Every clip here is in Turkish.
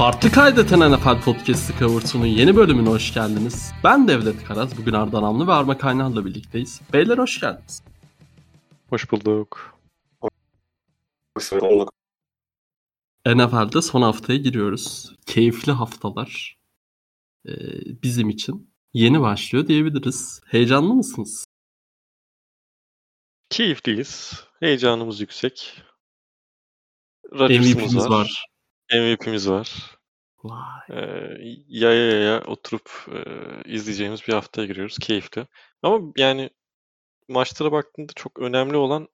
Farklı Kaydeten NFL Podcast'ı Covert'unun yeni bölümüne hoş geldiniz. Ben Devlet Karaz, bugün Arda Namlı ve Arma Kaynar'la birlikteyiz. Beyler hoş geldiniz. Hoş bulduk. Hoş bulduk. NFL'de son haftaya giriyoruz. Keyifli haftalar ee, bizim için yeni başlıyor diyebiliriz. Heyecanlı mısınız? Keyifliyiz. Heyecanımız yüksek. MVP'miz var. var. MVP'miz var. Vay. Ee, yaya yaya oturup e, izleyeceğimiz bir haftaya giriyoruz. Keyifli. Ama yani maçlara baktığında çok önemli olan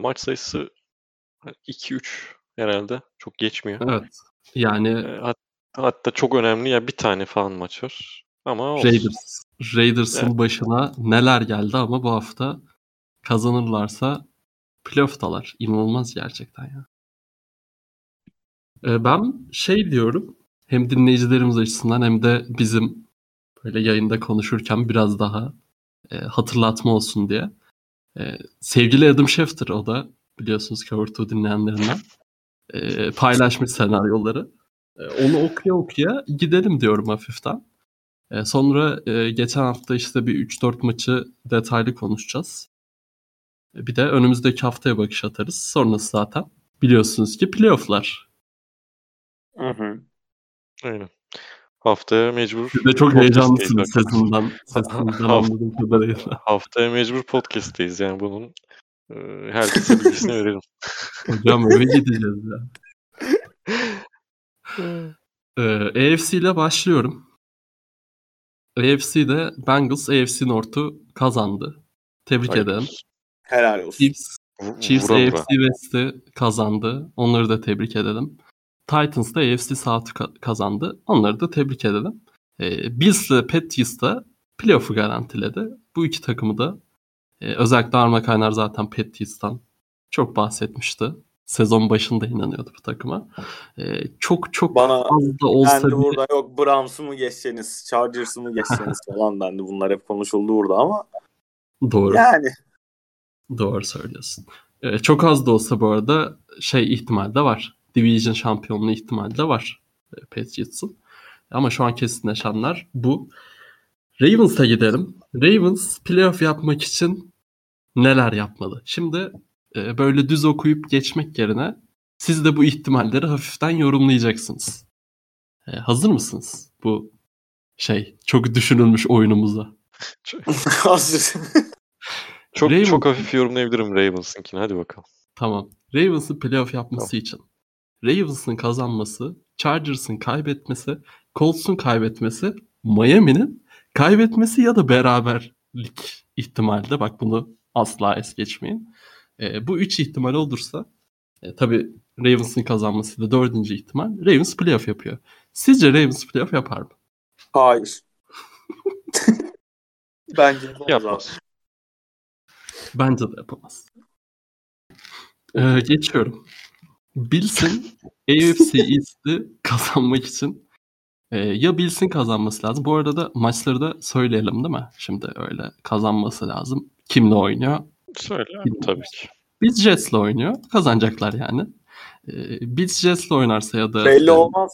maç sayısı 2-3 herhalde. Çok geçmiyor. Evet. Yani hat- hatta çok önemli ya bir tane falan maç var. Ama olsun. Raiders. Raiders'ın Evet. başına neler geldi ama bu hafta kazanırlarsa playoff'talar. İnanılmaz gerçekten ya. Ee, Ben şey diyorum hem dinleyicilerimiz açısından hem de bizim böyle yayında konuşurken biraz daha e, hatırlatma olsun diye. E, sevgili Adam Schefter o da biliyorsunuz Cover 2 dinleyenlerinden e, paylaşmış senaryoları. E, onu okuya okuya gidelim diyorum hafiften. E, sonra e, geçen hafta işte bir 3-4 maçı detaylı konuşacağız. E, bir de önümüzdeki haftaya bakış atarız. Sonrası zaten biliyorsunuz ki playofflar. Hı hı. Aynen. Haftaya mecbur Siz de çok heyecanlısınız sesinden Haft- anladığım kadarıyla. Haftaya mecbur podcast'teyiz yani bunun e, herkese bilgisini verelim. Hocam eve gideceğiz ya. Ee, AFC ile başlıyorum. AFC'de Bengals AFC North'u kazandı. Tebrik Hayırlı ederim. olsun. Helal olsun. Chiefs, Chiefs vura vura. AFC West'i kazandı. Onları da tebrik edelim. Titans da AFC South'u ka- kazandı. Onları da tebrik edelim. Ee, Bills ile Patriots da playoff'u garantiledi. Bu iki takımı da e, özellikle Arma Kaynar zaten Patriots'tan çok bahsetmişti. Sezon başında inanıyordu bu takıma. Ee, çok çok Bana az da olsa bir- burada yok Browns'u mu geçeceksiniz, Chargers'ı mı geçeceksiniz falan dendi. Bunlar hep konuşuldu burada ama Doğru. yani Doğru söylüyorsun. Ee, çok az da olsa bu arada şey ihtimal de var. Division şampiyonluğu ihtimali de var e, Patriots'ın. Ama şu an kesinleşenler bu. Ravens'a gidelim. Ravens playoff yapmak için neler yapmalı? Şimdi e, böyle düz okuyup geçmek yerine siz de bu ihtimalleri hafiften yorumlayacaksınız. E, hazır mısınız bu şey çok düşünülmüş oyunumuza? hazır. Çok Ravens- çok hafif yorumlayabilirim Ravens'ınkini. Hadi bakalım. Tamam. Ravens'ın playoff yapması için Ravens'ın kazanması, Chargers'ın kaybetmesi, Colts'un kaybetmesi, Miami'nin kaybetmesi ya da beraberlik ihtimalde bak bunu asla es geçmeyin. E, bu üç ihtimal olursa e, tabii Ravens'ın kazanması da dördüncü ihtimal. Ravens playoff yapıyor. Sizce Ravens playoff yapar mı? Hayır. Bence yapamaz abi. Yapmaz. Bence de yapamaz. Ee, geçiyorum. Bills'in AFC East'i kazanmak için e, ya Bills'in kazanması lazım. Bu arada da maçları da söyleyelim değil mi? Şimdi öyle kazanması lazım. Kimle oynuyor? Söyle Bilmiyorum. tabii ki. Bills Jets'le oynuyor. Kazanacaklar yani. Ee, Bills Jets'le oynarsa ya da Belli e, olmaz.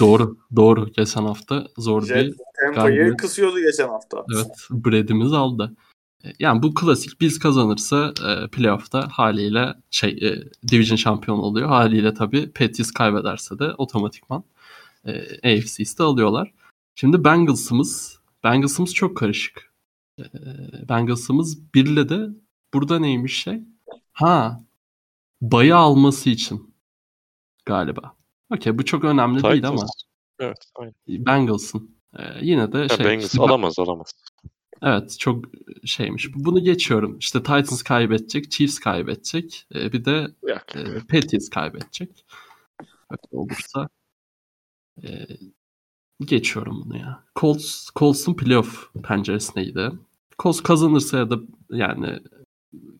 doğru doğru geçen hafta zor bir Jet Tampa'yı galibiyet. kısıyordu geçen hafta. Evet, Brad'imiz aldı. Yani bu klasik Bills kazanırsa e, playoff'ta haliyle şey e, division şampiyon oluyor. Haliyle tabii Patriots kaybederse de otomatikman e, AFC East'i alıyorlar. Şimdi Bengals'ımız Bengals'ımız çok karışık. E, Bengals'ımız birle de burada neymiş şey? Ha bayı alması için galiba. Okey bu çok önemli değil ama Titans. Evet. Aynen. Bengals'ın e, yine de Ya şey Bengals işte- alamaz alamaz. Evet çok şeymiş. Bunu geçiyorum. İşte Titans kaybedecek, Chiefs kaybedecek. e, bir de Yok. e, Patriots kaybedecek. Öyle olursa e, geçiyorum bunu ya. Colts, Colts'un playoff penceresindeydi. Colts kazanırsa ya da yani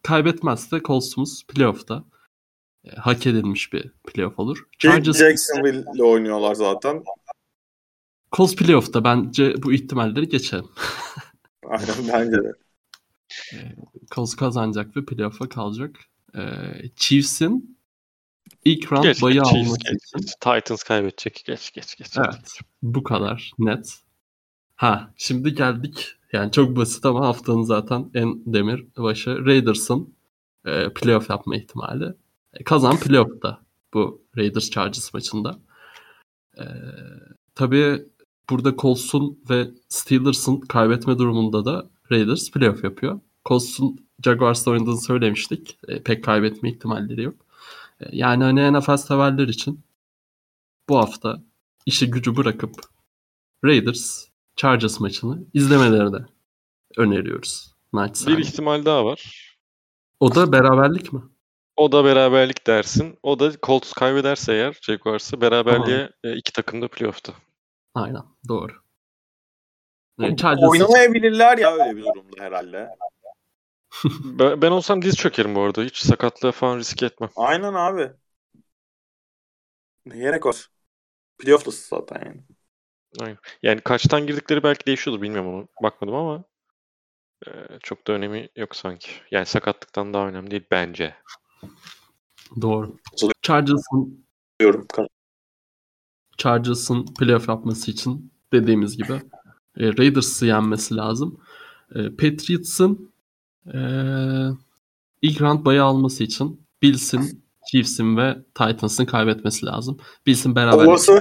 kaybetmezse Colts'umuz playoff'ta e, hak edilmiş bir playoff olur. Chargers, Jacksonville'le oynuyorlar zaten. Colts playoff'ta bence bu ihtimalleri geçelim. Aynen bence de. Colts kazanacak ve playoff'a kalacak. Ee, Chiefs'in İlk round Geç, bayı geç, alması geç, için. geç. Titans kaybedecek. Geç geç geç. Evet. Bu kadar net. Ha şimdi geldik. Yani çok basit ama haftanın zaten en demir başı Raiders'ın e, playoff yapma ihtimali. E, kazan playoff'ta bu Raiders Chargers maçında. E, tabii burada Colts'un ve Steelers'ın kaybetme durumunda da Raiders playoff yapıyor. Colts'un Jaguars'la oynadığını söylemiştik. E, pek kaybetme ihtimalleri yok. E, yani hani NFL severler için bu hafta işi gücü bırakıp Raiders Chargers maçını izlemelerini öneriyoruz. Bir Naçizane. ihtimal daha var. O da beraberlik mi? O da beraberlik dersin. O da Colts kaybederse eğer Jaguars'ı beraberliğe e, iki takım da playoff'ta. Aynen doğru. E, Chargers Oynamayabilirler ya öyle bir durumda herhalde. Ben, ben olsam diz çökerim bu arada. Hiç sakatlığa falan risk etmem. Aynen abi. Ne gerek var? Playoff'tasın zaten yani. Aynen. Yani kaçtan girdikleri belki değişiyordur bilmiyorum onu. Bakmadım ama e, çok da önemi yok sanki. Yani sakatlıktan daha önemli değil bence. doğru. Chargers'ın Diyorum. Chargers'ın playoff yapması için dediğimiz gibi e, Raiders'ı yenmesi lazım. E, Patriots'ın e, ilk round bayı alması için Bills'in, Chiefs'in ve Titans'ın kaybetmesi lazım. Bills'in beraber Olası.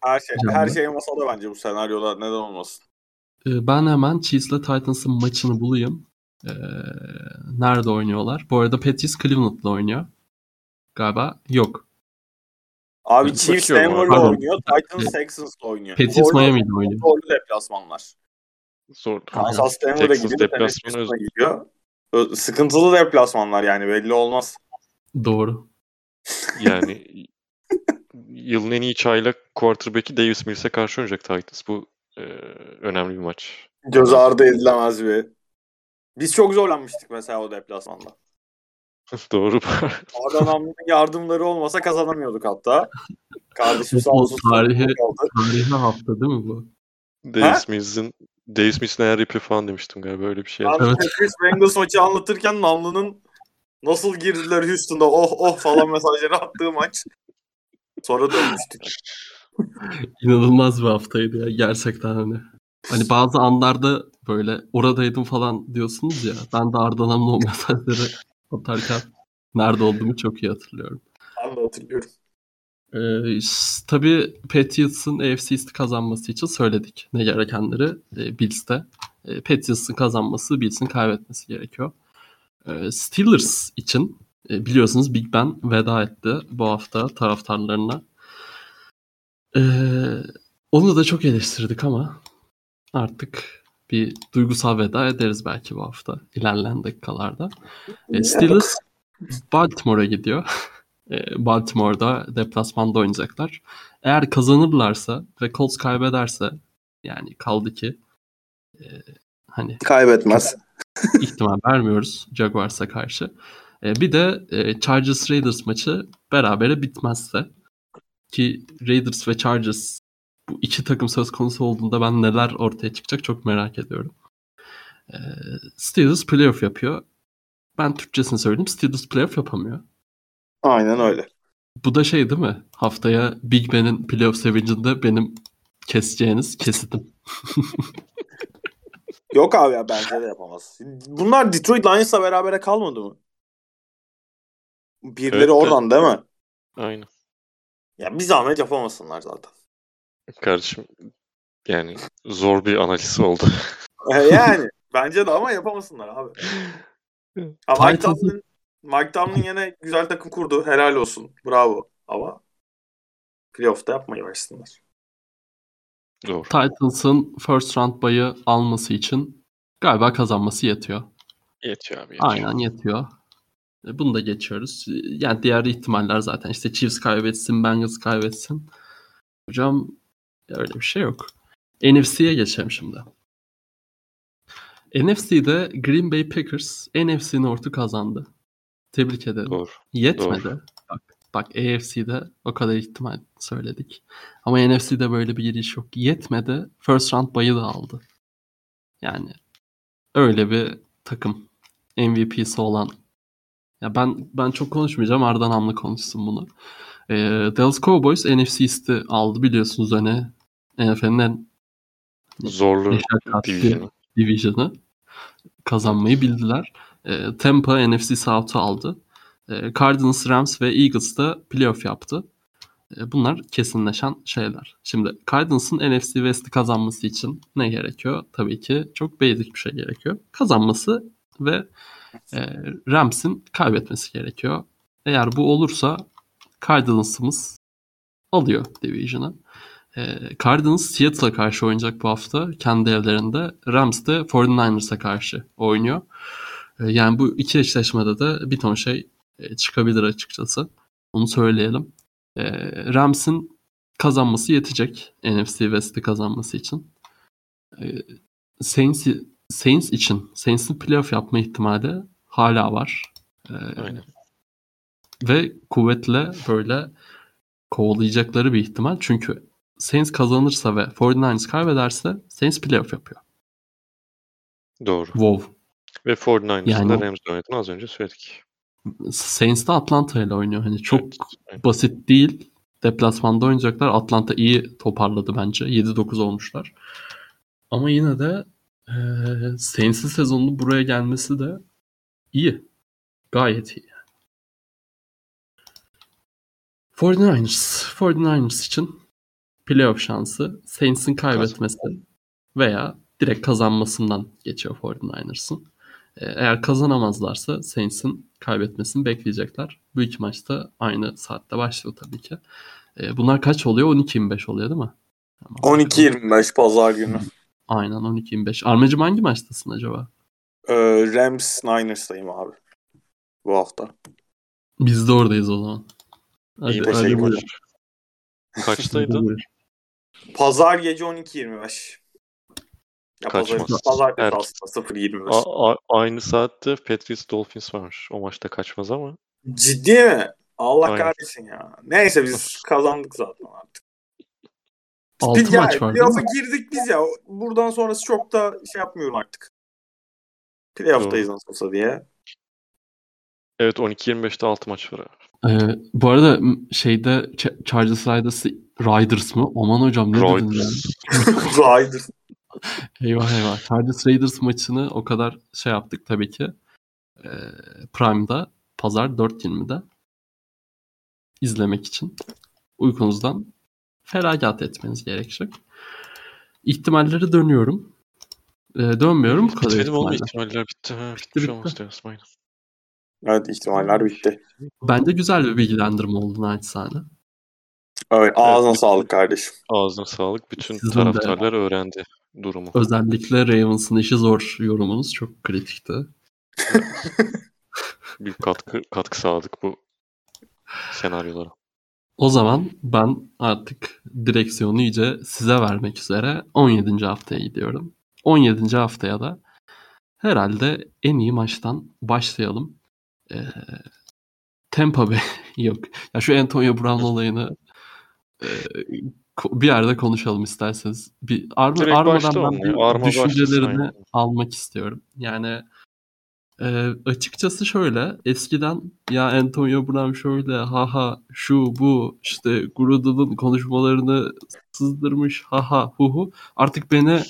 Her şey, Canım. her şey masada bence bu senaryoda neden olmasın. E, ben hemen Chiefs'le Titans'ın maçını bulayım. E, nerede oynuyorlar? Bu arada Patriots Cleveland'la oynuyor. Galiba yok. Abi Chiefs Denver'la oynuyor. Titans Texans'la oynuyor. Patriots Zorlu- Miami'de oynuyor. Zorlu deplasmanlar. Zor. Kansas Denver'a gidiyor. deplasmanı gidiyor. Sıkıntılı deplasmanlar yani belli olmaz. Doğru. Yani yılın en iyi çaylak quarterback'i Davis Mills'e karşı oynayacak Titans. Bu e, önemli bir maç. Göz ardı edilemez bir. Biz çok zorlanmıştık mesela o deplasmanda. Doğru. Arda Namlı'nın yardımları olmasa kazanamıyorduk hatta. Kardeşim sağ O olsun. tarihi- kaldı. Tarihi hafta değil mi bu? Davis Mills'in Davis Mills'in eğer ipi falan demiştim galiba öyle bir şey. Ben Evet. Patriots Bengals maçı anlatırken Namlı'nın nasıl girdiler Houston'da oh oh falan mesajları attığı maç. Sonra dönmüştük. İnanılmaz bir haftaydı ya gerçekten hani. Hani bazı anlarda böyle oradaydım falan diyorsunuz ya. Ben de Ardanam'la o mesajları atarken nerede olduğumu çok iyi hatırlıyorum. Ben de hatırlıyorum. Ee, tabii Patriots'ın AFC East'i kazanması için söyledik ne gerekenleri e, Bills'te. E, Patriots'ın kazanması, Bills'in kaybetmesi gerekiyor. E, Steelers için e, biliyorsunuz Big Ben veda etti bu hafta taraftarlarına. E, onu da çok eleştirdik ama artık bir duygusal veda ederiz belki bu hafta ilerleyen dakikalarda. E, Steelers Baltimore'a gidiyor. E, Baltimore'da deplasmanda oynayacaklar. Eğer kazanırlarsa ve Colts kaybederse yani kaldı ki e, hani Kaybetmez. ihtimal vermiyoruz Jaguars'a karşı. E, bir de e, Chargers Raiders maçı berabere bitmezse ki Raiders ve Chargers bu iki takım söz konusu olduğunda ben neler ortaya çıkacak çok merak ediyorum. E, Steelers playoff yapıyor. Ben Türkçesini söyleyeyim. Steelers playoff yapamıyor. Aynen öyle. Bu da şey değil mi? Haftaya Big Ben'in playoff sevincinde benim keseceğiniz kesitim. Yok abi ya bence de yapamaz. Bunlar Detroit Lions'la berabere kalmadı mı? Birileri Evet de- oradan değil mi? Aynen. Ya bir zahmet yapamasınlar zaten. Kardeşim yani zor bir analiz oldu. Yani bence de ama yapamasınlar abi. Ha, Mike Tomlin, Mike Tomlin yine güzel takım kurdu. Helal olsun. Bravo. Ama playoff'ta yapmayı versinler. Doğru. Titans'ın first round bayı alması için galiba kazanması yetiyor. Yetiyor abi yetiyor. Aynen yetiyor. E, Bunu da geçiyoruz. Yani diğer ihtimaller zaten işte Chiefs kaybetsin, Bengals kaybetsin. Hocam öyle bir şey yok. NFC'ye geçelim şimdi. NFC'de Green Bay Packers NFC North'u kazandı. Tebrik ederim. Doğru. Yetmedi. Bak, bak AFC'de o kadar ihtimal söyledik. Ama NFC'de böyle bir giriş yok. Yetmedi. First round bayı da aldı. Yani öyle bir takım. MVP'si olan Ya ben ben çok konuşmayacağım. Ardan Hamlı konuşsun bunu. Ee, Dallas Cowboys NFC East'i aldı biliyorsunuz hani NFL'in en Zorlu division'ı. division'ı kazanmayı bildiler. Ee, Tampa NFC South'u aldı. Ee, Cardinals, Rams ve Eagles da playoff yaptı. Ee, bunlar kesinleşen şeyler. Şimdi Cardinals'ın NFC West'i kazanması için ne gerekiyor? Tabii ki çok basic bir şey gerekiyor. Kazanması ve e, Rams'in kaybetmesi gerekiyor. Eğer bu olursa Cardinals'ımız alıyor Division'ı. E, Cardinals Seattle'a karşı oynayacak bu hafta kendi evlerinde. Rams de 49ers'a karşı oynuyor. E, yani bu iki eşleşmede de bir ton şey e, çıkabilir açıkçası. Onu söyleyelim. E, Rams'in kazanması yetecek NFC West'i kazanması için. E, Saints, Saints için Saints'in playoff yapma ihtimali hala var. E, Aynen. Ve kuvvetle böyle kovalayacakları bir ihtimal. Çünkü Saints kazanırsa ve 49ers kaybederse Saints playoff yapıyor. Doğru. Wow. Ve 49ers'ın Yani Rams'de oynadığını az önce söyledik. Saints de Atlanta ile oynuyor. Hani çok Evet, basit değil. Deplasmanda oynayacaklar. Atlanta iyi toparladı bence. 7-9 olmuşlar. Ama yine de e, Saints'in sezonunun buraya gelmesi de iyi. Gayet iyi. 49ers. 49ers için playoff şansı Saints'in kaybetmesi veya direkt kazanmasından geçiyor 49ers'ın. Ee, Eğer kazanamazlarsa Saints'in kaybetmesini bekleyecekler. Bu iki maçta aynı saatte başlıyor tabii ki. Ee, Bunlar kaç oluyor? 12-25 oluyor değil mi? Tamam. 12-25 pazar günü. Aynen 12-25. Armacım hangi maçtasın acaba? Ee, Rams Niners'tayım abi. Bu hafta. Biz de oradayız o zaman. İyi, hadi teşekkür buyur. ederim. Kaçtaydı? Buyur. Pazar gece 12.25. Ya Kaç pazar, pazartesi Erken. aslında 0.25. A- a- aynı saatte Patriots Dolphins var. O maçta kaçmaz ama. Ciddi mi? Allah Aynen. kahretsin ya. Neyse biz kazandık zaten artık. 6 Biz ya, maç var playoff'a girdik biz ya. Buradan sonrası çok da şey yapmıyorum artık. Playoff'tayız nasıl olsa diye. Evet 12-25'te 6 maç var. Ee, bu arada şeyde Ch- Chargers Riders, Riders mı? Aman hocam ne dedin ya? Riders. Eyvah eyvah. Chargers Raiders maçını o kadar şey yaptık tabii ki. Ee, Prime'da pazar 4.20'de izlemek için uykunuzdan feragat etmeniz gerekecek. İhtimalleri dönüyorum. Ee, dönmüyorum. Bu kadar Bitmedi mi oğlum? ihtimaller. Bitti. Ha, Bitti, bitmiş bitti. Evet ihtimaller bitti. Bence güzel bir bilgilendirme oldu naçizane. Evet ağzına Evet. sağlık kardeşim. Ağzına sağlık. Bütün Sizin de. taraftarlar öğrendi durumu. Özellikle Ravens'ın işi zor yorumunuz çok kritikti. Büyük katkı katkı sağladık bu senaryolara. O zaman ben artık direksiyonu iyice size vermek üzere 17. haftaya gidiyorum. 17. haftaya da herhalde en iyi maçtan başlayalım. Ee, Tampa Bay yok. Ya şu Antonio Brown olayını e, bir yerde konuşalım isterseniz. Bir arma, Direkt armadan ben. Arma düşüncelerini aynen. almak istiyorum. Yani e, açıkçası şöyle eskiden ya Antonio Brown şöyle haha şu bu işte Grudel'ın konuşmalarını sızdırmış haha hu hu artık beni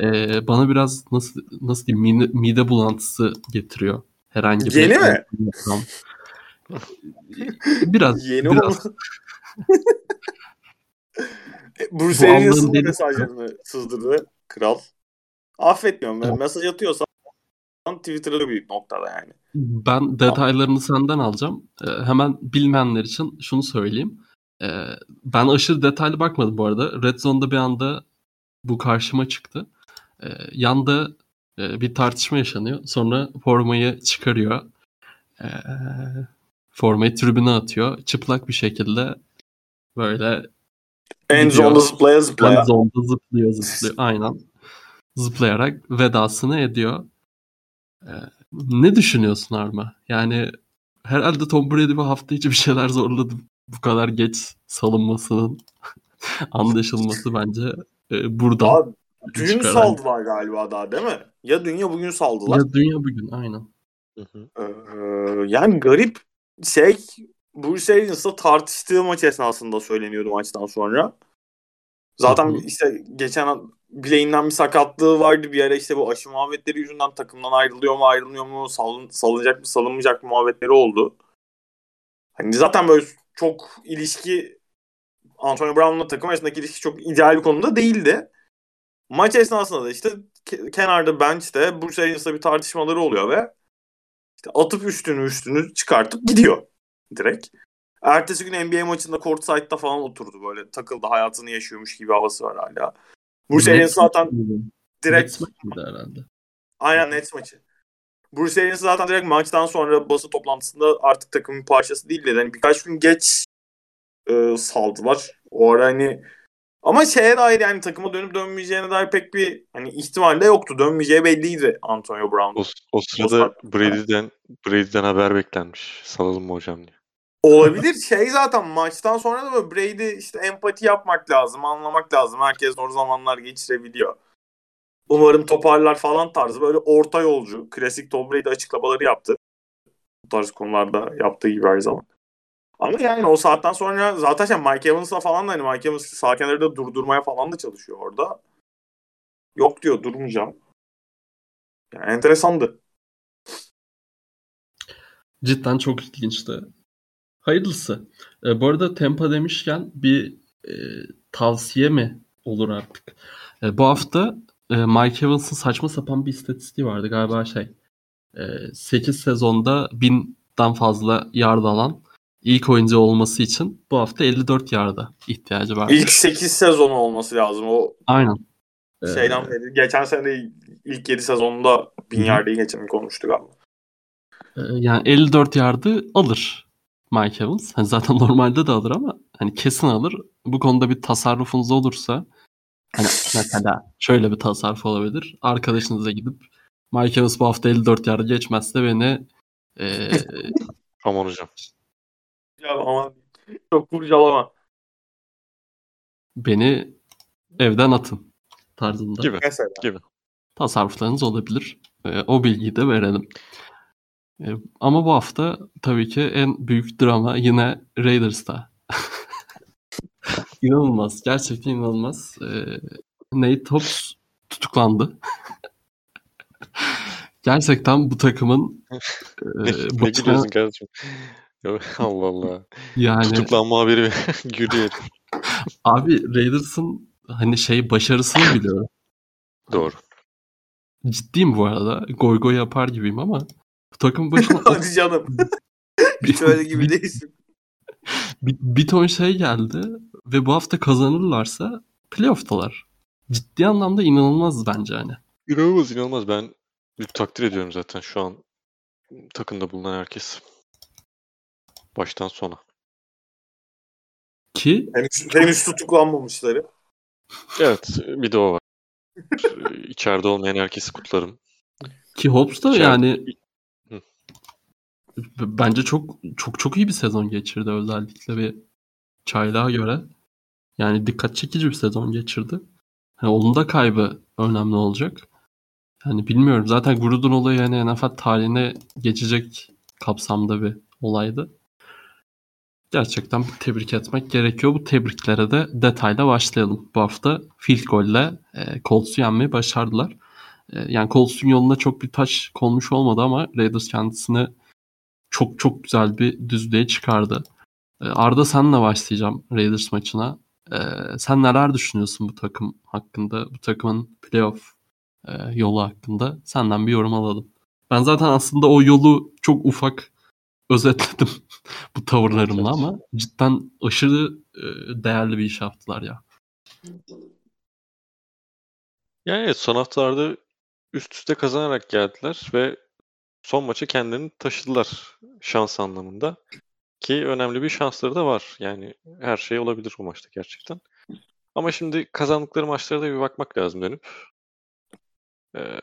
e, bana biraz nasıl nasıl diyeyim mide, mide bulantısı getiriyor herhangi bir Yeni mi? Brown. biraz Yeni biraz oldu. Bruce delisi. mesajlarını sızdırdı kral. Affetmiyorum. Ben Evet. mesaj atıyorsan Twitter'da bir noktada yani. Ben detaylarını senden alacağım. Ee, hemen bilmeyenler için şunu söyleyeyim. Ee, ben aşırı detaylı bakmadım bu arada. Red Zone'da bir anda bu karşıma çıktı. Ee, yanda e, bir tartışma yaşanıyor. Sonra formayı çıkarıyor. Ee, formayı tribüne atıyor. Çıplak bir şekilde böyle En zonda zıplaya zıplaya. Red Zone'da zıplıyor zıplıyor. Aynen. Zıplayarak vedasını ediyor. Ee, ne düşünüyorsun Arma? Yani herhalde Tom Brady bu hafta içi bir şeyler zorladı. Bu kadar geç salınmasının anlaşılması bence e, burada. Hı hı. Ee, yani garip şey Bruce Arians'la tartıştığı maç esnasında söyleniyordu maçtan sonra. Zaten Hı hı. işte geçen bileğinden bir sakatlığı vardı bir ara işte bu aşı muhabbetleri yüzünden takımdan ayrılıyor mu ayrılmıyor mu salın, salınacak mı salınmayacak mı muhabbetleri oldu. Hani zaten böyle çok ilişki Antonio Brown'la takım arasındaki ilişki çok ideal bir konuda değildi. Maç esnasında da işte ke- kenarda bench'te Bruce Arians'la bir tartışmaları oluyor ve işte atıp üstünü üstünü çıkartıp gidiyor direkt. Ertesi gün NBA maçında courtside'da falan oturdu böyle takıldı hayatını yaşıyormuş gibi havası var hala. Bruce Arians zaten direkt Nets herhalde. aynen Nets maçı. Bruce Arians zaten direkt maçtan sonra basın toplantısında artık takımın parçası değil dedi. Hani birkaç gün geç e, saldılar. O ara hani ama şeye dair yani takıma dönüp dönmeyeceğine dair pek bir hani ihtimal de yoktu. Dönmeyeceği belliydi Antonio Brown. O, o sırada Brady'den Brady'den haber beklenmiş. Salalım mı hocam diye. Olabilir. Şey zaten maçtan sonra da böyle Brady işte empati yapmak lazım, anlamak lazım. Herkes zor zamanlar geçirebiliyor. Umarım toparlar falan tarzı böyle orta yolcu. Klasik Tom Brady açıklamaları yaptı. Bu tarz konularda yaptığı gibi her zaman. Ama yani o saatten sonra zaten şey Mike Evans'la falan da hani Mike Evans sağ kenarda durdurmaya falan da çalışıyor orada. Yok diyor durmayacağım. Yani enteresandı. Cidden çok ilginçti. Hayırlısı. E, bu arada Tampa demişken bir e, tavsiye mi olur artık? E, bu hafta e, Mike Evans'ın saçma sapan bir istatistiği vardı galiba şey. E, 8 sezonda 1000'den fazla yard alan ilk oyuncu olması için bu hafta 54 yarda ihtiyacı var. İlk 8 sezonu olması lazım. O Aynen. Şeyden beri. Geçen sene de ilk 7 sezonunda 1000 Hı hı. yardı geçen konuştuk galiba. e, yani 54 yardı alır Mike Evans. Hani zaten normalde de alır ama hani kesin alır. Bu konuda bir tasarrufunuz olursa hani mesela şöyle bir tasarruf olabilir. Arkadaşınıza gidip Mike Evans bu hafta 54 yardı geçmezse beni e, Aman hocam. Ya çok kurcalama. beni evden atın tarzında Gibi. Mesela. Gibi. tasarruflarınız olabilir. E, o bilgiyi de verelim. E, ama bu hafta tabii ki en büyük drama yine Raiders'ta. İnanılmaz. Gerçekten inanılmaz. E, Nate Hobbs tutuklandı. gerçekten bu takımın e, Ne, ne başına gülüyorsun kardeşim? Ya, Allah Allah. yani Tutuklanma haberi gülüyor. abi Raiders'ın hani şey başarısını biliyorum. Doğru. Ciddiyim bu arada. Goy goy yapar gibiyim ama bu takım başına Hadi canım. Hiç öyle gibi değilsin. bir, bir ton şey geldi ve bu hafta kazanırlarsa playoff'talar. Ciddi anlamda inanılmaz bence hani. İnanılmaz inanılmaz. Ben takdir ediyorum zaten şu an takımda bulunan herkes. Baştan sona. Ki Henüz, henüz tutuklanmamışları. Evet bir de o var. Ee, İçeride olmayan herkesi kutlarım. ki Hobbs da İçeride- yani Hı. bence çok çok çok iyi bir sezon geçirdi özellikle bir çaylağa göre. Yani dikkat çekici bir sezon geçirdi. Yani onun da kaybı önemli olacak. Yani bilmiyorum. Zaten Gruden olayı yani NFL tarihine geçecek kapsamda bir olaydı. Gerçekten tebrik etmek gerekiyor. Bu tebriklere de detayla başlayalım. Bu hafta field golle e, Colts'u yenmeyi başardılar. E, yani Colts'un yoluna çok bir taş konmuş olmadı ama Raiders kendisini çok çok güzel bir düzlüğe çıkardı. E, Arda senle başlayacağım Raiders maçına. E, sen neler düşünüyorsun bu takım hakkında? Bu takımın playoff e, yolu hakkında? Senden bir yorum alalım. Ben zaten aslında o yolu çok ufak özetledim bu tavırlarımla ama cidden aşırı e, değerli bir iş yaptılar ya. Yani evet son haftalarda üst üste kazanarak geldiler ve son maçı kendilerini taşıdılar şans anlamında. Ki önemli bir şansları da var. Yani her şey olabilir bu maçta gerçekten. Ama şimdi kazandıkları maçlara da bir bakmak lazım dönüp. Ee,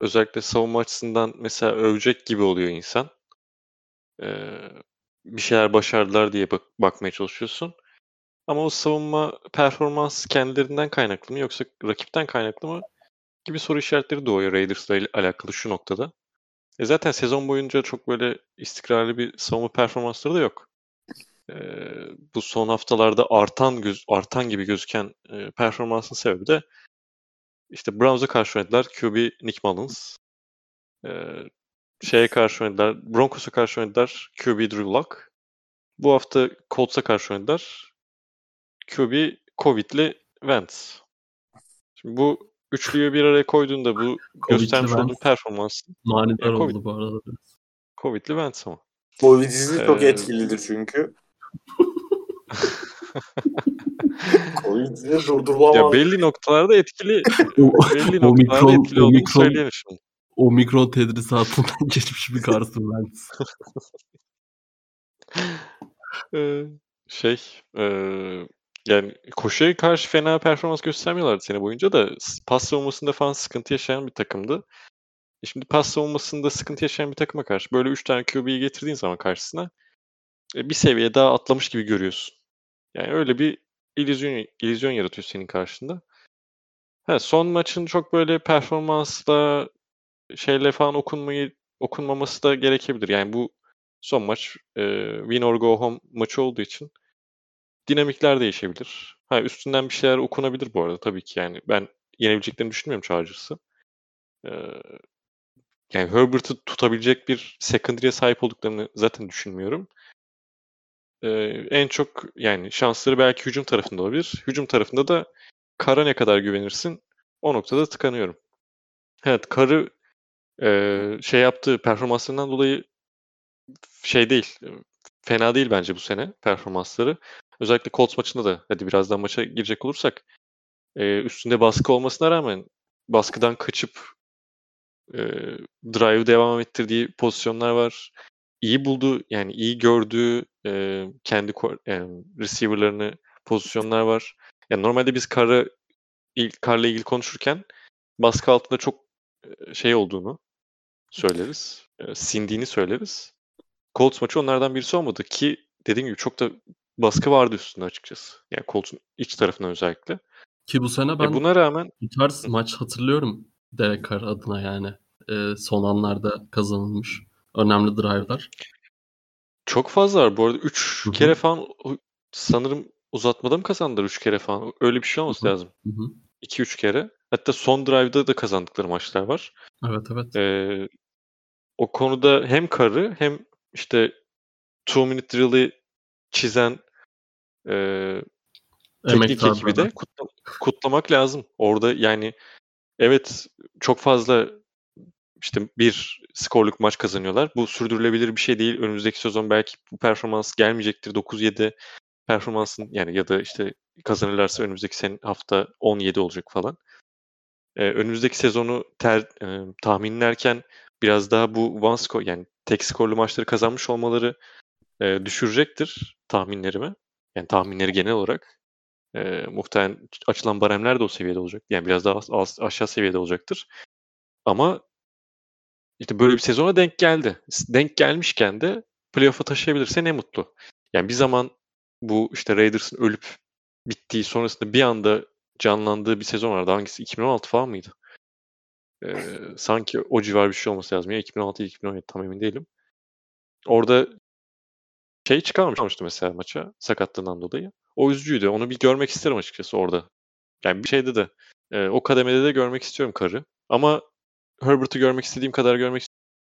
özellikle savunma açısından mesela övecek gibi oluyor insan. Ee, bir şeyler başardılar diye bak- bakmaya çalışıyorsun. Ama o savunma performans kendilerinden kaynaklı mı yoksa rakipten kaynaklı mı gibi soru işaretleri doğuyor Raiders'la alakalı şu noktada. E zaten sezon boyunca çok böyle istikrarlı bir savunma performansları da yok. E, bu son haftalarda artan göz, artan gibi gözüken e, performansın sebebi de işte Browns'a karşı oynadılar. QB Nick Mullins. E, şeye karşı oynadılar. Broncos'a karşı oynadılar. QB Drew Lock. Bu hafta Colts'a karşı oynadılar. QB Covid'li Wentz. Şimdi bu üçlüyü bir araya koyduğunda bu göstermiş olduğu performans manidar yani oldu bu arada. Covid'li Wentz ama. Covid'li ee... çok etkilidir çünkü. Covid'li durdurulamaz. Ya belli noktalarda etkili. belli noktalarda etkili olduğunu söyleyemem şimdi. Omikron tedrisatından geçmiş bir Carson Wentz. ee, şey e, yani koşuya karşı fena performans göstermiyorlardı sene boyunca da pas savunmasında falan sıkıntı yaşayan bir takımdı. E şimdi pas savunmasında sıkıntı yaşayan bir takıma karşı böyle 3 tane QB'yi getirdiğin zaman karşısına e, bir seviye daha atlamış gibi görüyorsun. Yani öyle bir illüzyon, illüzyon yaratıyor senin karşında. Ha, son maçın çok böyle performansla şeyle falan okunmayı okunmaması da gerekebilir. Yani bu son maç e, win or go home maçı olduğu için dinamikler değişebilir. Ha, üstünden bir şeyler okunabilir bu arada tabii ki yani. Ben yenebileceklerini düşünmüyorum Chargers'ı. Ee, yani Herbert'ı tutabilecek bir secondary'e sahip olduklarını zaten düşünmüyorum. Ee, en çok yani şansları belki hücum tarafında olabilir. Hücum tarafında da Kara ne kadar güvenirsin o noktada tıkanıyorum. Evet Karı e, şey yaptığı performanslarından dolayı şey değil fena değil bence bu sene performansları. Özellikle Colts maçında da hadi birazdan maça girecek olursak e, üstünde baskı olmasına rağmen baskıdan kaçıp e, drive devam ettirdiği pozisyonlar var. İyi buldu yani iyi gördüğü e, kendi e, receiver'larını pozisyonlar var. Yani normalde biz Kar'ı Kar'la ilgili konuşurken baskı altında çok şey olduğunu söyleriz. E, sindiğini söyleriz. Colts maçı onlardan birisi olmadı ki dediğim gibi çok da baskı vardı üstünde açıkçası. Yani Colts'un iç tarafına özellikle. Ki bu sene e, ben e buna rağmen bu tarz maç hatırlıyorum Derek Carr adına yani. E, son anlarda kazanılmış önemli drive'lar. Çok fazla var. Bu arada 3 kere falan sanırım uzatmada mı kazandılar 3 kere falan? Öyle bir şey olması Hı-hı. lazım. 2-3 kere. Hatta son drive'da da kazandıkları maçlar var. Evet evet. Ee, o konuda hem Carr'ı hem işte two minute drill'i çizen e, teknik ekibi de kutla, kutlamak lazım. Orada yani evet çok fazla işte bir skorluk maç kazanıyorlar. Bu sürdürülebilir bir şey değil. Önümüzdeki sezon belki bu performans gelmeyecektir. 9-7 performansın yani ya da işte kazanırlarsa önümüzdeki sen hafta 17 olacak falan. Ee, önümüzdeki sezonu ter, e, tahminlerken biraz daha bu one score yani tek skorlu maçları kazanmış olmaları e, düşürecektir tahminlerimi. Yani tahminleri genel olarak. E, muhtemelen açılan baremler de o seviyede olacak. Yani biraz daha az, aşağı seviyede olacaktır. Ama işte böyle bir sezona denk geldi. Denk gelmişken de playoff'a taşıyabilirse ne mutlu. Yani bir zaman bu işte Raiders'ın ölüp bittiği sonrasında bir anda canlandığı bir sezon vardı. Hangisi? 2016 falan mıydı? Ee, sanki o civar bir şey olması lazım. Ya 2016-2017 tam emin değilim. Orada şey çıkarmamıştı mesela maça sakatlığından dolayı. O üzücüydü. Onu bir görmek isterim açıkçası orada. Yani bir şeyde de e, o kademede de görmek istiyorum karı. Ama Herbert'ı görmek istediğim kadar görmek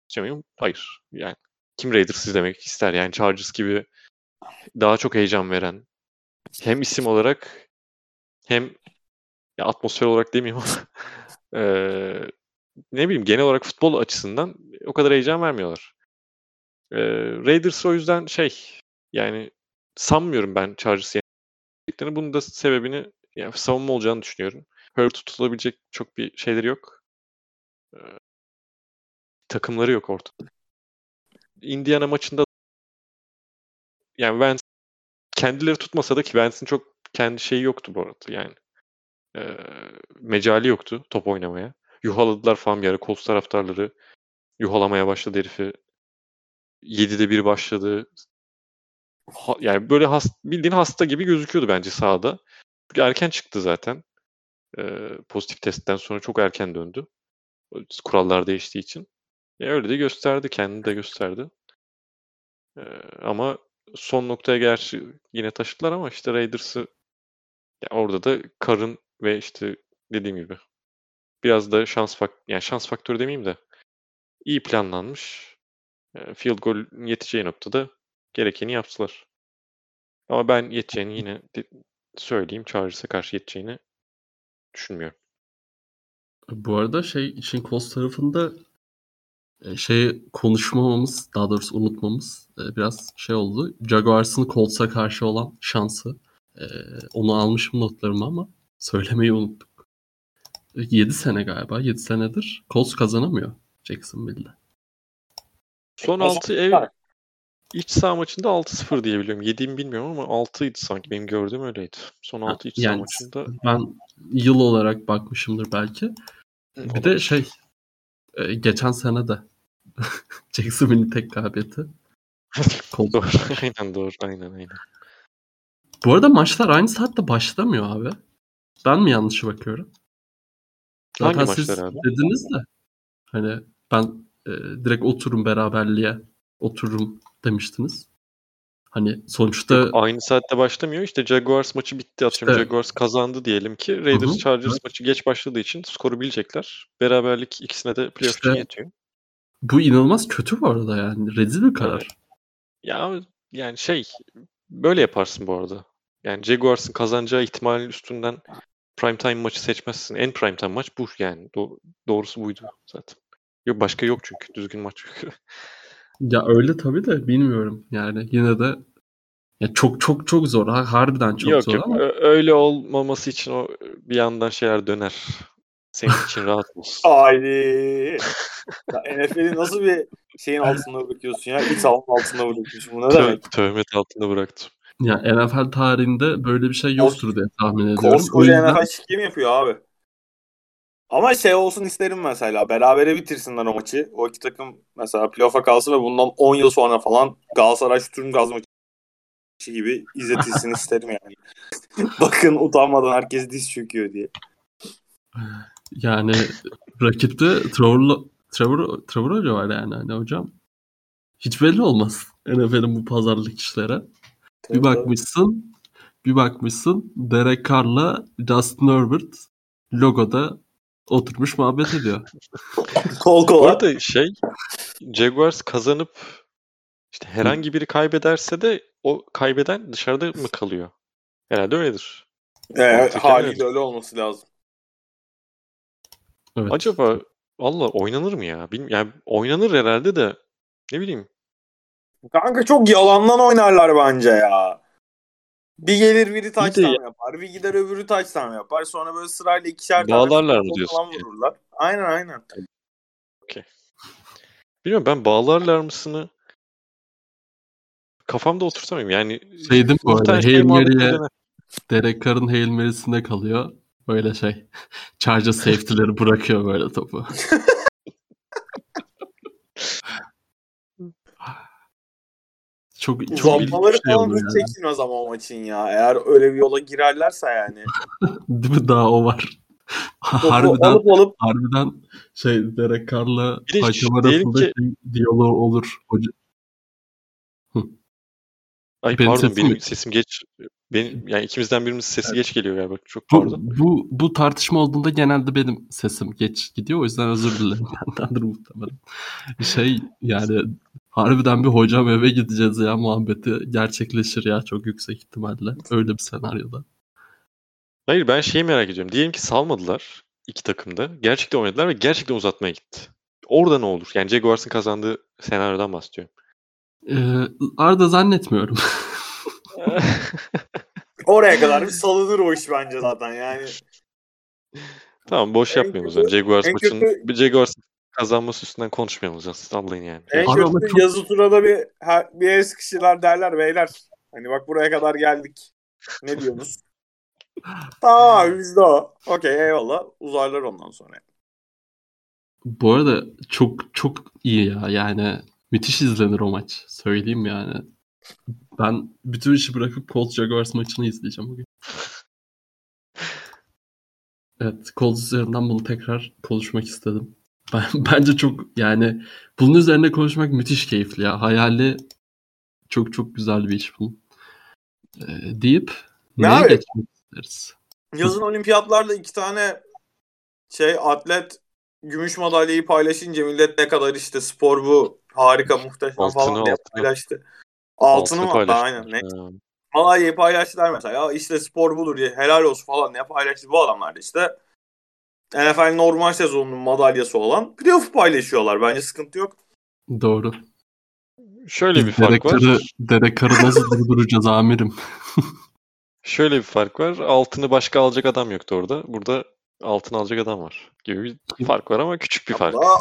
istiyor muyum? Hayır. Yani kim Raiders izlemek ister? Yani Chargers gibi daha çok heyecan veren hem isim olarak hem ya atmosfer olarak demeyeyim ama e, ne bileyim genel olarak futbol açısından o kadar heyecan vermiyorlar. E, Raiders o yüzden şey yani sanmıyorum ben Chargers yeneceklerini. Bunun da sebebini yani savunma olacağını düşünüyorum. Hurt tutulabilecek çok bir şeyleri yok. E, takımları yok ortada. Indiana maçında yani Vance kendileri tutmasa da ki Vance'in çok kendi şeyi yoktu bu arada yani. E, mecali yoktu top oynamaya. Yuhaladılar falan bir ara. Colts taraftarları yuhalamaya başladı herifi. 7'de 1 başladı. Ha, yani böyle hast, bildiğin hasta gibi gözüküyordu bence sahada. Çünkü erken çıktı zaten. Ee, pozitif testten sonra çok erken döndü. Kurallar değiştiği için. E, öyle de gösterdi. Kendini de gösterdi. E, ama son noktaya gerçi yine taşıdılar ama işte Raiders'ı ya orada da Karın ve işte dediğim gibi biraz da şans fak yani şans faktörü demeyeyim de iyi planlanmış. E, field goal yeteceği noktada gerekeni yaptılar. Ama ben yeteceğini yine söyleyeyim. Chargers'a karşı yeteceğini düşünmüyorum. Bu arada şey işin Colts tarafında e, şey konuşmamamız daha doğrusu unutmamız e, biraz şey oldu. Jaguars'ın Colts'a karşı olan şansı. Onu almışım notlarıma ama söylemeyi unuttuk. 7 sene galiba. 7 senedir Colts kazanamıyor Jacksonville'de. Son O 6 ev iç saha maçında 6-0 diye biliyorum. 7'yi bilmiyorum ama 6'ydı sanki. Benim gördüğüm öyleydi. Son 6 iç saha Yani maçında. ben yıl olarak bakmışımdır belki. Bir de şey e, geçen sene de Jacksonville'in tek galibiyeti. Doğru. aynen doğru. Aynen aynen. Bu arada maçlar aynı saatte başlamıyor abi. Ben mi yanlış bakıyorum? Hangi Zaten siz maçlar abi? dediniz de hani ben e, direkt oturum beraberliğe otururum demiştiniz. Hani sonuçta Aynı saatte başlamıyor. İşte Jaguars maçı bitti. Atıyorum İşte- Jaguars kazandı diyelim ki. Raiders Hı hı, Chargers evet. maçı geç başladığı için skoru bilecekler. Beraberlik ikisine de playoff İşte- yetiyor. bu inanılmaz kötü bu arada yani. Rezil bir karar. Ya yani şey böyle yaparsın bu arada. Yani Jaguars'ın kazanacağı ihtimalin üstünden primetime maçı seçmezsin. En primetime maç bu yani. Do- doğrusu buydu zaten. Yok başka yok çünkü. Düzgün maç yok. Ya öyle tabii de bilmiyorum yani yine de ya çok çok çok zor. Ha, harbiden çok yok zor yok. ama öyle olmaması için o bir yandan şeyler döner. Senin için rahat olsun. Haydi. Ya NFL'i nasıl bir şeyin altında bırakıyorsun ya? İç alanın altında bırakıyorsun. Bu ne demek? Tö- töhmet altında bıraktım. Ya NFL tarihinde böyle bir şey yoktur diye tahmin ediyorum. O Koskoca yüzden NFL kim yapıyor abi? Ama şey olsun isterim mesela. Berabere bitirsinler o maçı. O iki takım mesela playoff'a kalsın ve bundan 10 yıl sonra falan Galatasaray Sturm Gaz maçı gibi izletilsin isterim yani. Bakın utanmadan herkes diz çöküyor diye. yani rakipte Trevor, Trevor, Trevor Hoca var yani hani hocam. Hiç belli olmaz NFL'in bu pazarlık işlere. Bir bakmışsın bir bakmışsın Derek Carr'la Justin Herbert logoda oturmuş muhabbet ediyor. Kol Bu kola. arada şey Jaguars kazanıp işte herhangi biri kaybederse de o kaybeden dışarıda mı kalıyor? Herhalde öyledir. Evet, haliyle öyle. olması lazım. Evet. Acaba valla oynanır mı ya? Bilmiyorum. Yani oynanır herhalde de ne bileyim. Kanka çok yalandan oynarlar bence ya. Bir gelir biri de touchdown ya- yapar. Bir gider öbürü touchdown yapar. Sonra böyle sırayla ikişer tane Bağlarlar mı diyorsun falan ki? vururlar. Aynen aynen. Bilmiyorum ben bağlarlar mısını kafamda oturtamıyorum. Yani Şey değil mi bu arada? şey Hail muhabbeti Mary'e. Derek Carr'ın Hail Mary'sinde kalıyor. Böyle şey. Charger safety'leri bırakıyor böyle topu. çok çok Uzatmaları bir şey falan oluyor hiç yani. çekilmez ama o maçın ya. Eğer öyle bir yola girerlerse yani. Değil mi? Daha o var. Harbiden alıp alıp harbiden şey Derek Carr'la hakem arasında ki- şey, diyalog olur. Hoca, Ay Benim pardon sesim benim mi? sesim geç. Benim yani ikimizden birimizin sesi geç geliyor galiba. Çok bu, pardon. bu, bu tartışma olduğunda genelde benim sesim geç gidiyor. O yüzden özür dilerim. Bendendir muhtemelen. Şey yani harbiden bir hocam eve gideceğiz ya muhabbeti gerçekleşir ya çok yüksek ihtimalle. Öyle bir senaryoda. Hayır ben şeyi merak ediyorum. Diyelim ki salmadılar iki takımda. Gerçekten oynadılar ve gerçekten uzatmaya gitti. Orada ne olur? Yani Jaguars'ın kazandığı senaryodan bahsediyorum. Ee, Arda zannetmiyorum. oraya kadar bir salınır o iş bence zaten yani. tamam boş yapmayalım o zaman. Jaguars bir Jaguars'ın kazanması üstünden konuşmayalım o zaman. Sallayın yani. En Abi ama kötü çok- yazı turada bir, her, bir el sıkışırlar derler beyler. Hani bak buraya kadar geldik. Ne diyorsunuz? tamam abi biz de o. Okey eyvallah. Uzarlar ondan sonra. Bu arada çok çok iyi ya yani müthiş izlenir o maç. Söyleyeyim yani. Ben bütün işi bırakıp Colts Jaguars maçını izleyeceğim bugün. Evet, Colts üzerinden bunu tekrar konuşmak istedim. Bence çok yani bunun üzerine konuşmak müthiş keyifli ya. Hayali çok çok güzel bir iş bu. Ee, deyip Ne neye abi? geçmek isteriz? Yazın olimpiyatlarda iki tane şey atlet gümüş madalyayı paylaşınca millet ne kadar işte spor bu harika muhteşem Altını, falan diye altını. paylaştı. Altını mı hatta paylaşmış. aynen. Ne? Madalyayı paylaştılar mesela. Ya işte spor budur diye helal olsun falan diye paylaştı bu adamlar da işte. NFL normal sezonunun madalyası olan playoff paylaşıyorlar. Bence sıkıntı yok. Doğru. Şöyle bir fark Derek var. Carr'ı nasıl durduracağız amirim? Şöyle bir fark var. Altını başka alacak adam yoktu orada. Burada altın alacak adam var. Gibi bir fark var ama küçük bir fark. Daha,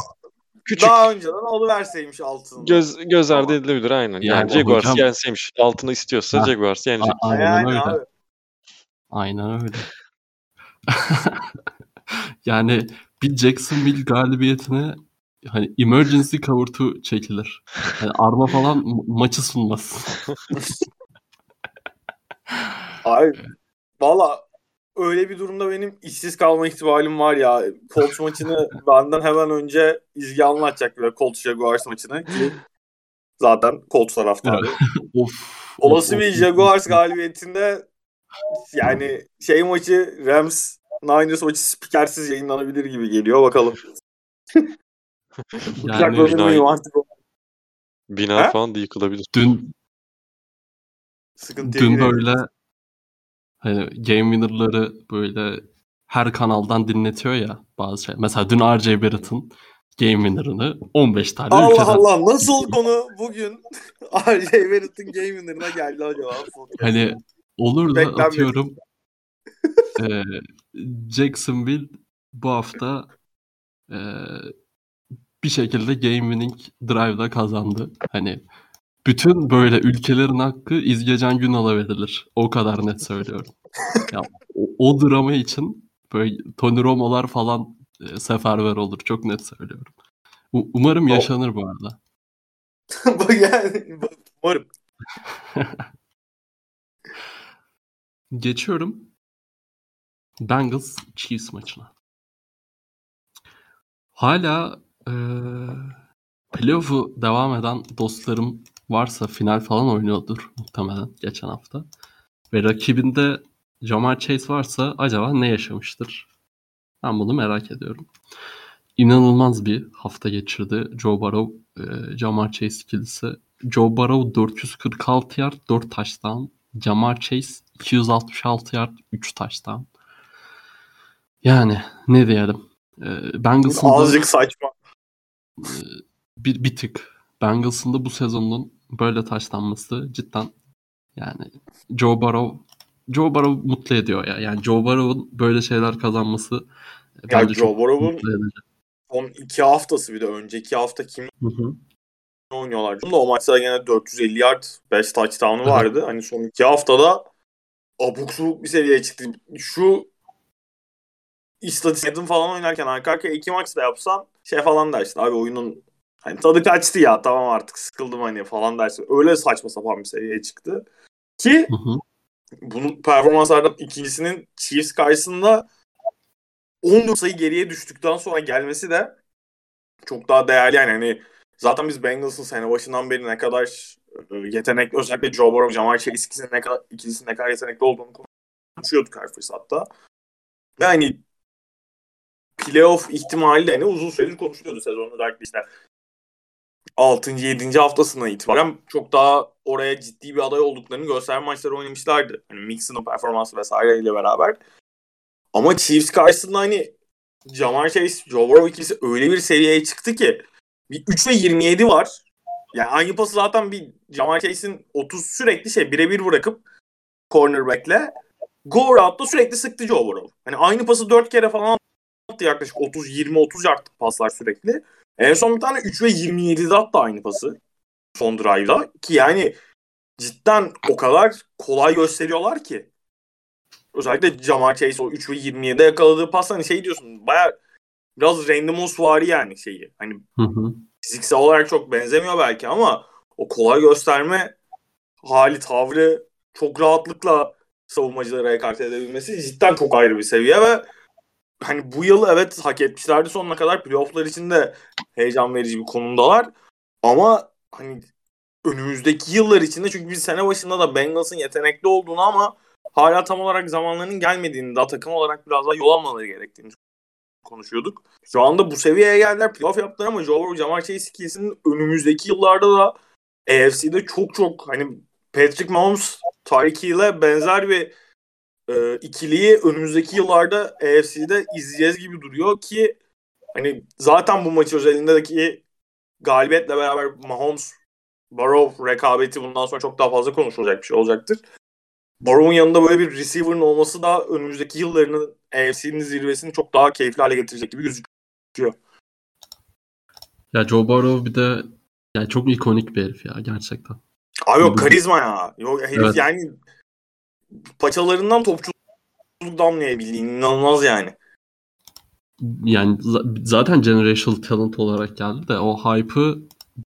Küçük. daha önceden oluverseymiş altını. Göz göz ardı Tamam. edilebilir aynen. Yani, Yani Jaguars hocam- yenseymiş. Altını istiyorsa Ha. Jaguars yenecek. A- aynen yani öyle. abi. Aynen öyle. yani bir Jacksonville galibiyetine hani emergency cover to çekilir. Yani arma falan ma- maçı sunmaz. Abi valla öyle bir durumda benim işsiz kalma ihtimalim var ya. Colts maçını benden hemen önce İzgi anlatacak Colts Jaguars maçını ki zaten Colts taraftarı. of. Olası of, bir Jaguars galibiyetinde yani şey maçı Rams Niners maçı spikersiz yayınlanabilir gibi geliyor bakalım. Yani mıyım artık o Bina Ha? falan da yıkılabilir. dün sıkıntıya dün böyle hani game winner'ları böyle her kanaldan dinletiyor ya bazı şey. Mesela dün RJ Barrett'ın game winner'ını 15 tane Allah ülkeden Allah nasıl konu bugün RJ Barrett'ın game winner'ına geldi acaba? Hani olur da atıyorum eee, Jacksonville bu hafta eee, bir şekilde game winning drive'da kazandı. Hani bütün böyle ülkelerin hakkı İzgecan Günal'a verilir. O kadar net söylüyorum. ya, o, o drama için böyle Tony Romo'lar falan e, seferber olur. Çok net söylüyorum. U- umarım yaşanır bu arada. Bu yani umarım. Geçiyorum. Bengals Chiefs maçına. Hala eee playoff'u devam eden dostlarım varsa final falan oynuyordur muhtemelen geçen hafta. Ve rakibinde Jamar Chase varsa acaba ne yaşamıştır? Ben bunu merak ediyorum. İnanılmaz bir hafta geçirdi Joe Burrow, eee Jamar Chase ikilisi. Joe Burrow 446 yard, 4 touchdown. Jamar Chase 266 yard, 3 touchdown. Yani ne diyelim. Ee, Bengals'ın da Azıcık saçma. e, bir, bir tık. Bengals'ın da bu sezonun böyle taşlanması cidden yani Joe Burrow Joe Burrow mutlu ediyor ya. Yani Joe Burrow'un böyle şeyler kazanması e, Ya bence Joe edici. son iki haftası bir de önceki hafta kim Hı hı. oynuyorlar? Bunda o maçta gene 450 yard 5 touchdown'u vardı. Hani son iki haftada abuk subuk bir seviyeye çıktı. Şu istatistiklerini falan oynarken arka arkaya iki maç da yapsan şey falan dersin. Abi oyunun hani tadı kaçtı ya tamam artık sıkıldım hani falan dersin. Öyle saçma sapan bir seviyeye çıktı. Ki Hı hı. bunun performanslardan ikincisinin Chiefs karşısında 14 sayı geriye düştükten sonra gelmesi de çok daha değerli yani hani zaten biz Bengals'ın sene başından beri ne kadar e, yetenekli özellikle Joe Burrow, Jamar Chase ikisinin ne kadar ikilisinin ne kadar yetenekli olduğunu konuşuyorduk her fırsatta. Ve hani playoff ihtimali de hani uzun süredir konuşuluyordu sezonun özellikle işte 6. 7. haftasına itibaren çok daha oraya ciddi bir aday olduklarını gösterme maçları oynamışlardı. Hani Mixon'ın performansı vesaireyle beraber. Ama Chiefs karşısında hani Jamar Chase, Joe Burrow ikilisi öyle bir seviyeye çıktı ki bir 3 ve 27 var. Yani aynı pası zaten bir Jamar Chase'in 30 sürekli şey birebir bırakıp cornerback'le go route'da sürekli sıktı Joe Burrow. Hani aynı pası 4 kere falan attı yaklaşık 30 20 30 yard paslar sürekli. En son bir tane 3 ve 27'de attı aynı pası. Son drive'da. Ki yani cidden o kadar kolay gösteriyorlar ki. Özellikle Jamar Chase o 3 ve 27'de yakaladığı pas hani şey diyorsun baya biraz Randy vari yani şeyi. Hani Hı hı. fiziksel olarak çok benzemiyor belki ama o kolay gösterme hali tavrı çok rahatlıkla savunmacılara ekart edebilmesi cidden çok ayrı bir seviye ve hani bu yıl evet hak etmişlerdi sonuna kadar. Playoff'lar için de heyecan verici bir konumdalar. Ama hani önümüzdeki yıllar içinde çünkü biz sene başında da Bengals'ın yetenekli olduğunu ama hala tam olarak zamanlarının gelmediğini daha takım olarak biraz daha yol almaları gerektiğini konuşuyorduk. Şu anda bu seviyeye geldiler. Playoff yaptılar ama Joe Burrow, Jamar Chase ikisinin önümüzdeki yıllarda da AFC'de çok çok hani Patrick Mahomes, Tyreek ile benzer bir e, ikiliyi önümüzdeki yıllarda AFC'de izleyeceğiz gibi duruyor ki hani zaten bu maçı özelindeki galibiyetle beraber Mahomes Burrow rekabeti bundan sonra çok daha fazla konuşulacak bir şey olacaktır. Burrow'un yanında böyle bir receiver'ın olması da önümüzdeki yıllarının AFC'nin zirvesini çok daha keyifli hale getirecek gibi gözüküyor. Ya Joe Burrow bir de yani çok ikonik bir herif ya gerçekten. Abi yok karizma ya. Yok herif evet. yani paçalarından topçuluk damlayabildiği inanılmaz yani. Yani zaten generational talent olarak geldi de o hype'ı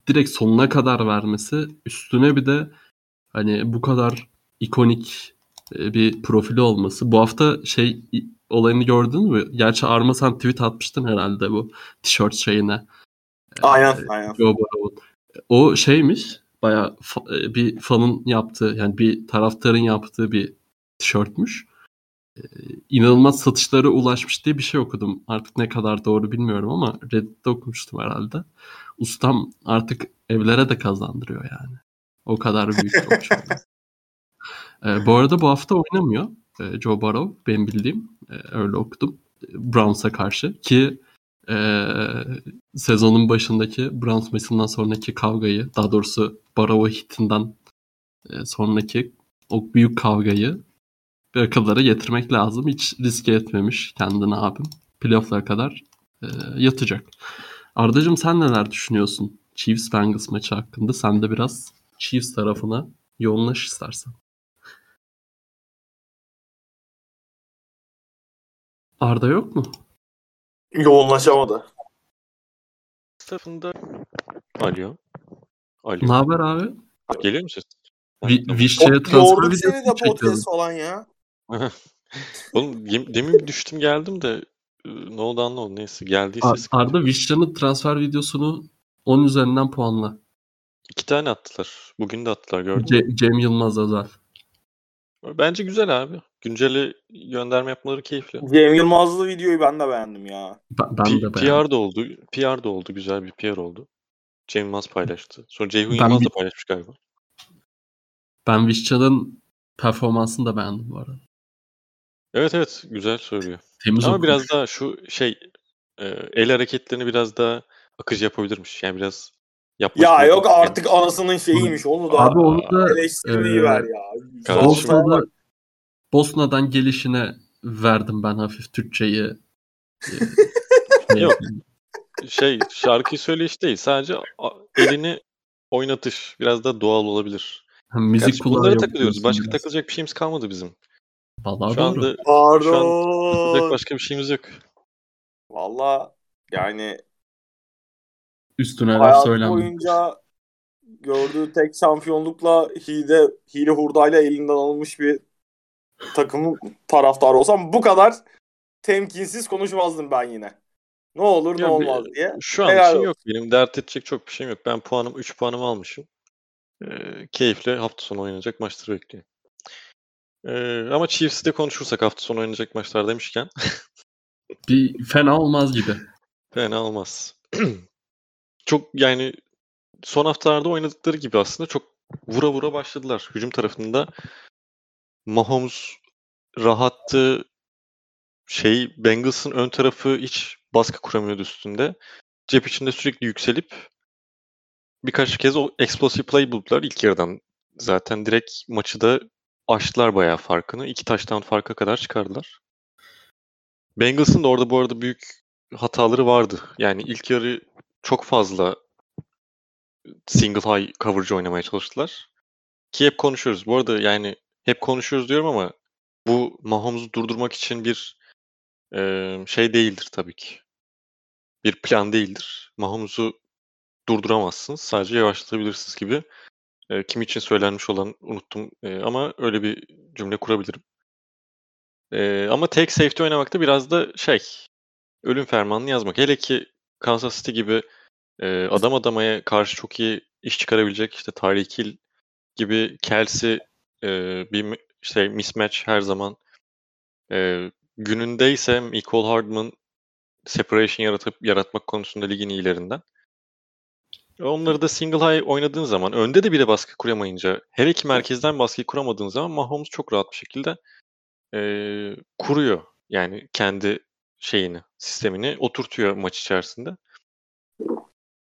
direkt sonuna kadar vermesi üstüne bir de hani bu kadar ikonik e, bir profili olması. Bu hafta şey olayını gördün mü? Gerçi Arma sen tweet atmıştın herhalde bu tişört şeyine. Aynen ee, aynen. O şeymiş baya fa- e, bir fanın yaptığı yani bir taraftarın yaptığı bir tişörtmüş. Ee, inanılmaz satışlara ulaşmış diye bir şey okudum. Artık ne kadar doğru bilmiyorum ama Reddit'te okumuştum herhalde. Ustam artık evlere de kazandırıyor yani. O kadar büyük topçu. ee, bu arada bu hafta oynamıyor e, Joe Burrow benim bildiğim. E, öyle okudum. Browns'a karşı ki e, sezonun başındaki Browns maçından sonraki kavgayı daha doğrusu Burrow hitinden e, sonraki o büyük kavgayı bir akıllara getirmek lazım. Hiç riske etmemiş kendini abim. Playoff'lara kadar e, yatacak. Ardacığım sen neler düşünüyorsun Chiefs Bengals maçı hakkında? Sen de biraz Chiefs tarafına yoğunlaş istersen. Arda yok mu? Yoğunlaşamadı. Tarafında Alo. Alo. Ne haber abi? Geliyor mu ses? Vişçe'ye transfer videosu podcast falan ya. Oğlum demin düştüm geldim de ne oldu anlamadım. Neyse geldiyse Ar- Arda Vişça'nın transfer videosunu 10 üzerinden puanla. İki tane attılar. Bugün de attılar gördün C- mü? Cem Yılmaz özel. Bence güzel abi. Günceli gönderme yapmaları keyifli. Cem Yılmazlı videoyu ben de beğendim ya. Ben, ben P- de beğendim. PR da oldu. PR da oldu. Güzel bir PR oldu. Cem Yılmaz paylaştı. Sonra Ceyhun ben Yılmaz da paylaşmış galiba. Ben Vişça'nın performansını da beğendim bu arada. Evet evet güzel söylüyor. Temiz Ama okumuş. biraz daha şu şey e, el hareketlerini biraz daha akıcı yapabilirmiş. Yani biraz yapmış. Ya yok artık anasının şeyiymiş onu da. Abi onu da eleştirmeyi e, ver ya. Bosna'da, Bosna'dan gelişine verdim ben hafif Türkçeyi. yok. Şey şarkıyı söyleyiş değil. Sadece elini oynatış biraz da doğal olabilir. Ha, müzik Gerçi bunlara takılıyoruz. Başka biraz. takılacak bir şeyimiz kalmadı bizim. Vallahi şu doğru. anda Pardon. şu an takılacak başka bir şeyimiz yok. Valla yani üstüne laf söylenmiş. boyunca gördüğü tek şampiyonlukla hile, hile hurdayla elinden alınmış bir takımın taraftarı olsam bu kadar temkinsiz konuşmazdım ben yine. Ne olur ya ne olmaz diye. Şu an Helal için yok. Benim dert edecek çok bir şeyim yok. Ben puanım 3 puanımı almışım. Ee, keyifle hafta sonu oynanacak maçları bekliyor. Ee, ama Chiefs'i de konuşursak hafta sonu oynanacak maçlar demişken. bir fena olmaz gibi. Fena olmaz. çok yani son haftalarda oynadıkları gibi aslında çok vura vura başladılar. Hücum tarafında Mahomes rahattı. Şey Bengals'ın ön tarafı hiç baskı kuramıyordu üstünde. Cep içinde sürekli yükselip birkaç kez o explosive play buldular ilk yarıdan. Zaten direkt maçı da açtılar bayağı farkını. İki taştan farka kadar çıkardılar. Bengals'ın da orada bu arada büyük hataları vardı. Yani ilk yarı çok fazla single high coverage oynamaya çalıştılar. Ki hep konuşuyoruz. Bu arada yani hep konuşuyoruz diyorum ama bu Mahomes'u durdurmak için bir e, şey değildir tabii ki. Bir plan değildir. Mahomes'u durduramazsınız. Sadece yavaşlatabilirsiniz gibi. E, kim için söylenmiş olan unuttum e, ama öyle bir cümle kurabilirim. Ee, ama tek safety oynamakta biraz da şey ölüm fermanını yazmak. Hele ki Kansas City gibi e, adam adamaya karşı çok iyi iş çıkarabilecek işte Tyreek Hill gibi Kelsey e, bir şey mismatch her zaman e, gününde ise Michael Hardman separation yaratıp yaratmak konusunda ligin iyilerinden. Onları da single high oynadığın zaman, önde de bile baskı kuramayınca, hele ki merkezden baskı kuramadığın zaman Mahomes çok rahat bir şekilde e, kuruyor. Yani kendi şeyini, sistemini oturtuyor maç içerisinde.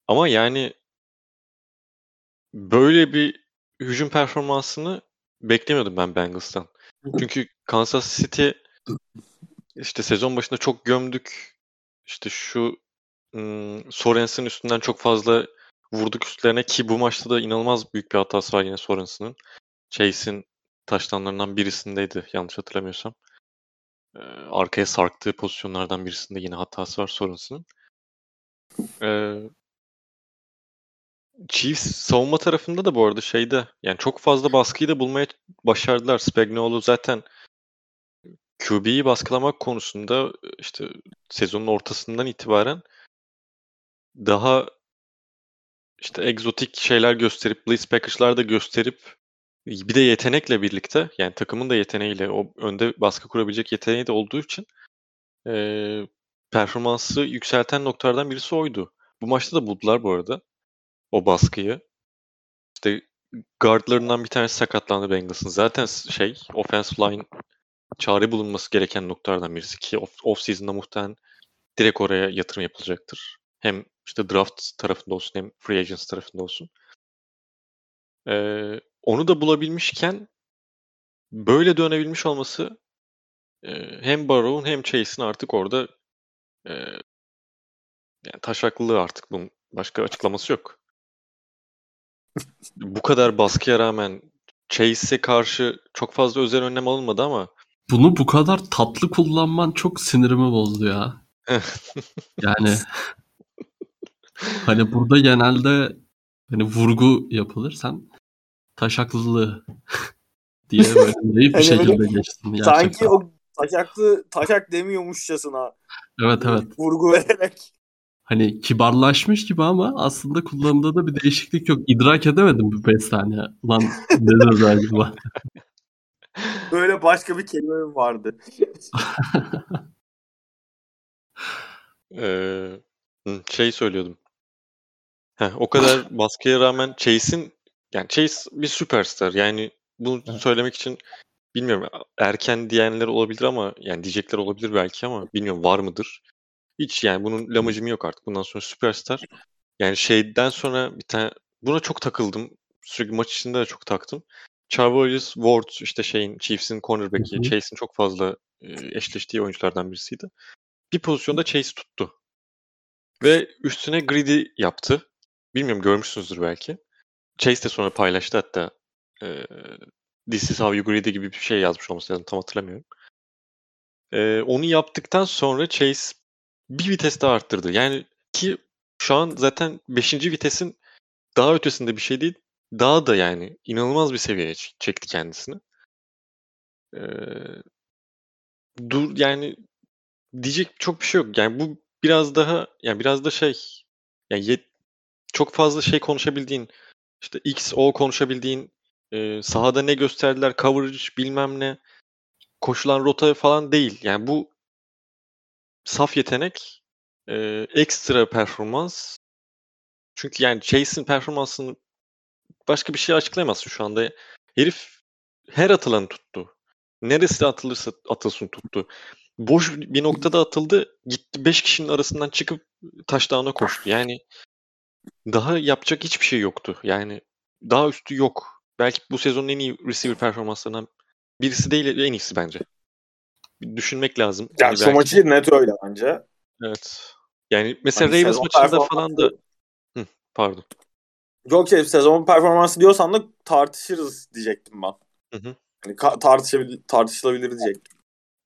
Ama yani böyle bir hücum performansını beklemiyordum ben Bengals'tan. Çünkü Kansas City işte sezon başında çok gömdük. İşte şu ım, Sorens'in üstünden çok fazla vurduk üstlerine ki bu maçta da inanılmaz büyük bir hatası var yine Sorens'in. Chase'in taştanlarından birisindeydi yanlış hatırlamıyorsam. Ee, arkaya sarktığı pozisyonlardan birisinde yine hatası var Sorens'in. Ee, Chiefs savunma tarafında da bu arada şeyde yani çok fazla baskıyı da bulmaya başardılar. Spagnuolo zaten QB'yi baskılamak konusunda işte sezonun ortasından itibaren daha işte egzotik şeyler gösterip blitz package'lar da gösterip bir de yetenekle birlikte yani takımın da yeteneğiyle o önde baskı kurabilecek yeteneği de olduğu için e, performansı yükselten noktalardan birisi oydu. Bu maçta da buldular bu arada o baskıyı. İşte guardlarından bir tanesi sakatlandı Bengals'ın. Zaten şey offensive line çare bulunması gereken noktalardan birisi ki off, off season'da muhtemelen direkt oraya yatırım yapılacaktır. Hem işte draft tarafında olsun hem free agents tarafında olsun. Ee, onu da bulabilmişken böyle dönebilmiş olması e, hem Barrow'un hem Chase'in artık orada e, yani taşaklılığı artık bunun başka açıklaması yok. Bu kadar baskıya rağmen Chase'e karşı çok fazla özel önlem alınmadı ama bunu bu kadar tatlı kullanman çok sinirimi bozdu ya. yani hani burada genelde hani vurgu yapılır. Sen taşaklılığı diye böyle naif bir şekilde geçtin. Gerçekten. Sanki o taşaklı taşak demiyormuşçasına. Evet evet. Vurgu vererek. Hani kibarlaşmış gibi ama aslında kullanımda da bir değişiklik yok. İdrak edemedim bu 5 saniye. Lan nedir acaba? Böyle başka bir kelime mi vardı? ee, şey söylüyordum. Heh, o kadar baskıya rağmen Chase'in yani Chase bir süperstar. Yani bunu evet. söylemek için bilmiyorum erken diyenler olabilir ama yani diyecekler olabilir belki ama bilmiyorum var mıdır? Hiç yani bunun lamacımı yok artık. Bundan sonra süperstar. Yani şeyden sonra bir tane buna çok takıldım. Sürekli maç içinde de çok taktım. Charvarius Ward işte şeyin Chiefs'in cornerback'i, Chase'in çok fazla eşleştiği oyunculardan birisiydi. Bir pozisyonda Chase tuttu. Ve üstüne greedy yaptı. Bilmiyorum görmüşsünüzdür belki. Chase de sonra paylaştı hatta. E, This is how you greedy gibi bir şey yazmış olması lazım. Tam hatırlamıyorum. E, onu yaptıktan sonra Chase bir vites daha arttırdı. Yani ki şu an zaten 5. vitesin daha ötesinde bir şey değil. Daha da yani inanılmaz bir seviyeye çekti kendisini. Ee, dur yani diyecek çok bir şey yok. Yani bu biraz daha yani biraz da şey yani yet, çok fazla şey konuşabildiğin işte X, O konuşabildiğin e, sahada ne gösterdiler, coverage bilmem ne koşulan rota falan değil. Yani bu saf yetenek, e, ekstra performans. Çünkü yani Chase'in performansını başka bir şey açıklayamazsın şu anda. Herif her atılanı tuttu. Neresi atılırsa atılsın tuttu. Boş bir noktada atıldı. Gitti 5 kişinin arasından çıkıp taştağına koştu. Yani daha yapacak hiçbir şey yoktu. Yani daha üstü yok. Belki bu sezonun en iyi receiver performanslarından birisi değil en iyisi bence düşünmek lazım. Yani hani şu maçı net öyle bence. Evet. Yani mesela hani Ravens maçında falan da Hı, pardon. Yok şey sezon performansı diyorsan da tartışırız diyecektim ben. Hı hı. Yani tartışabil tartışılabilir diyecektim.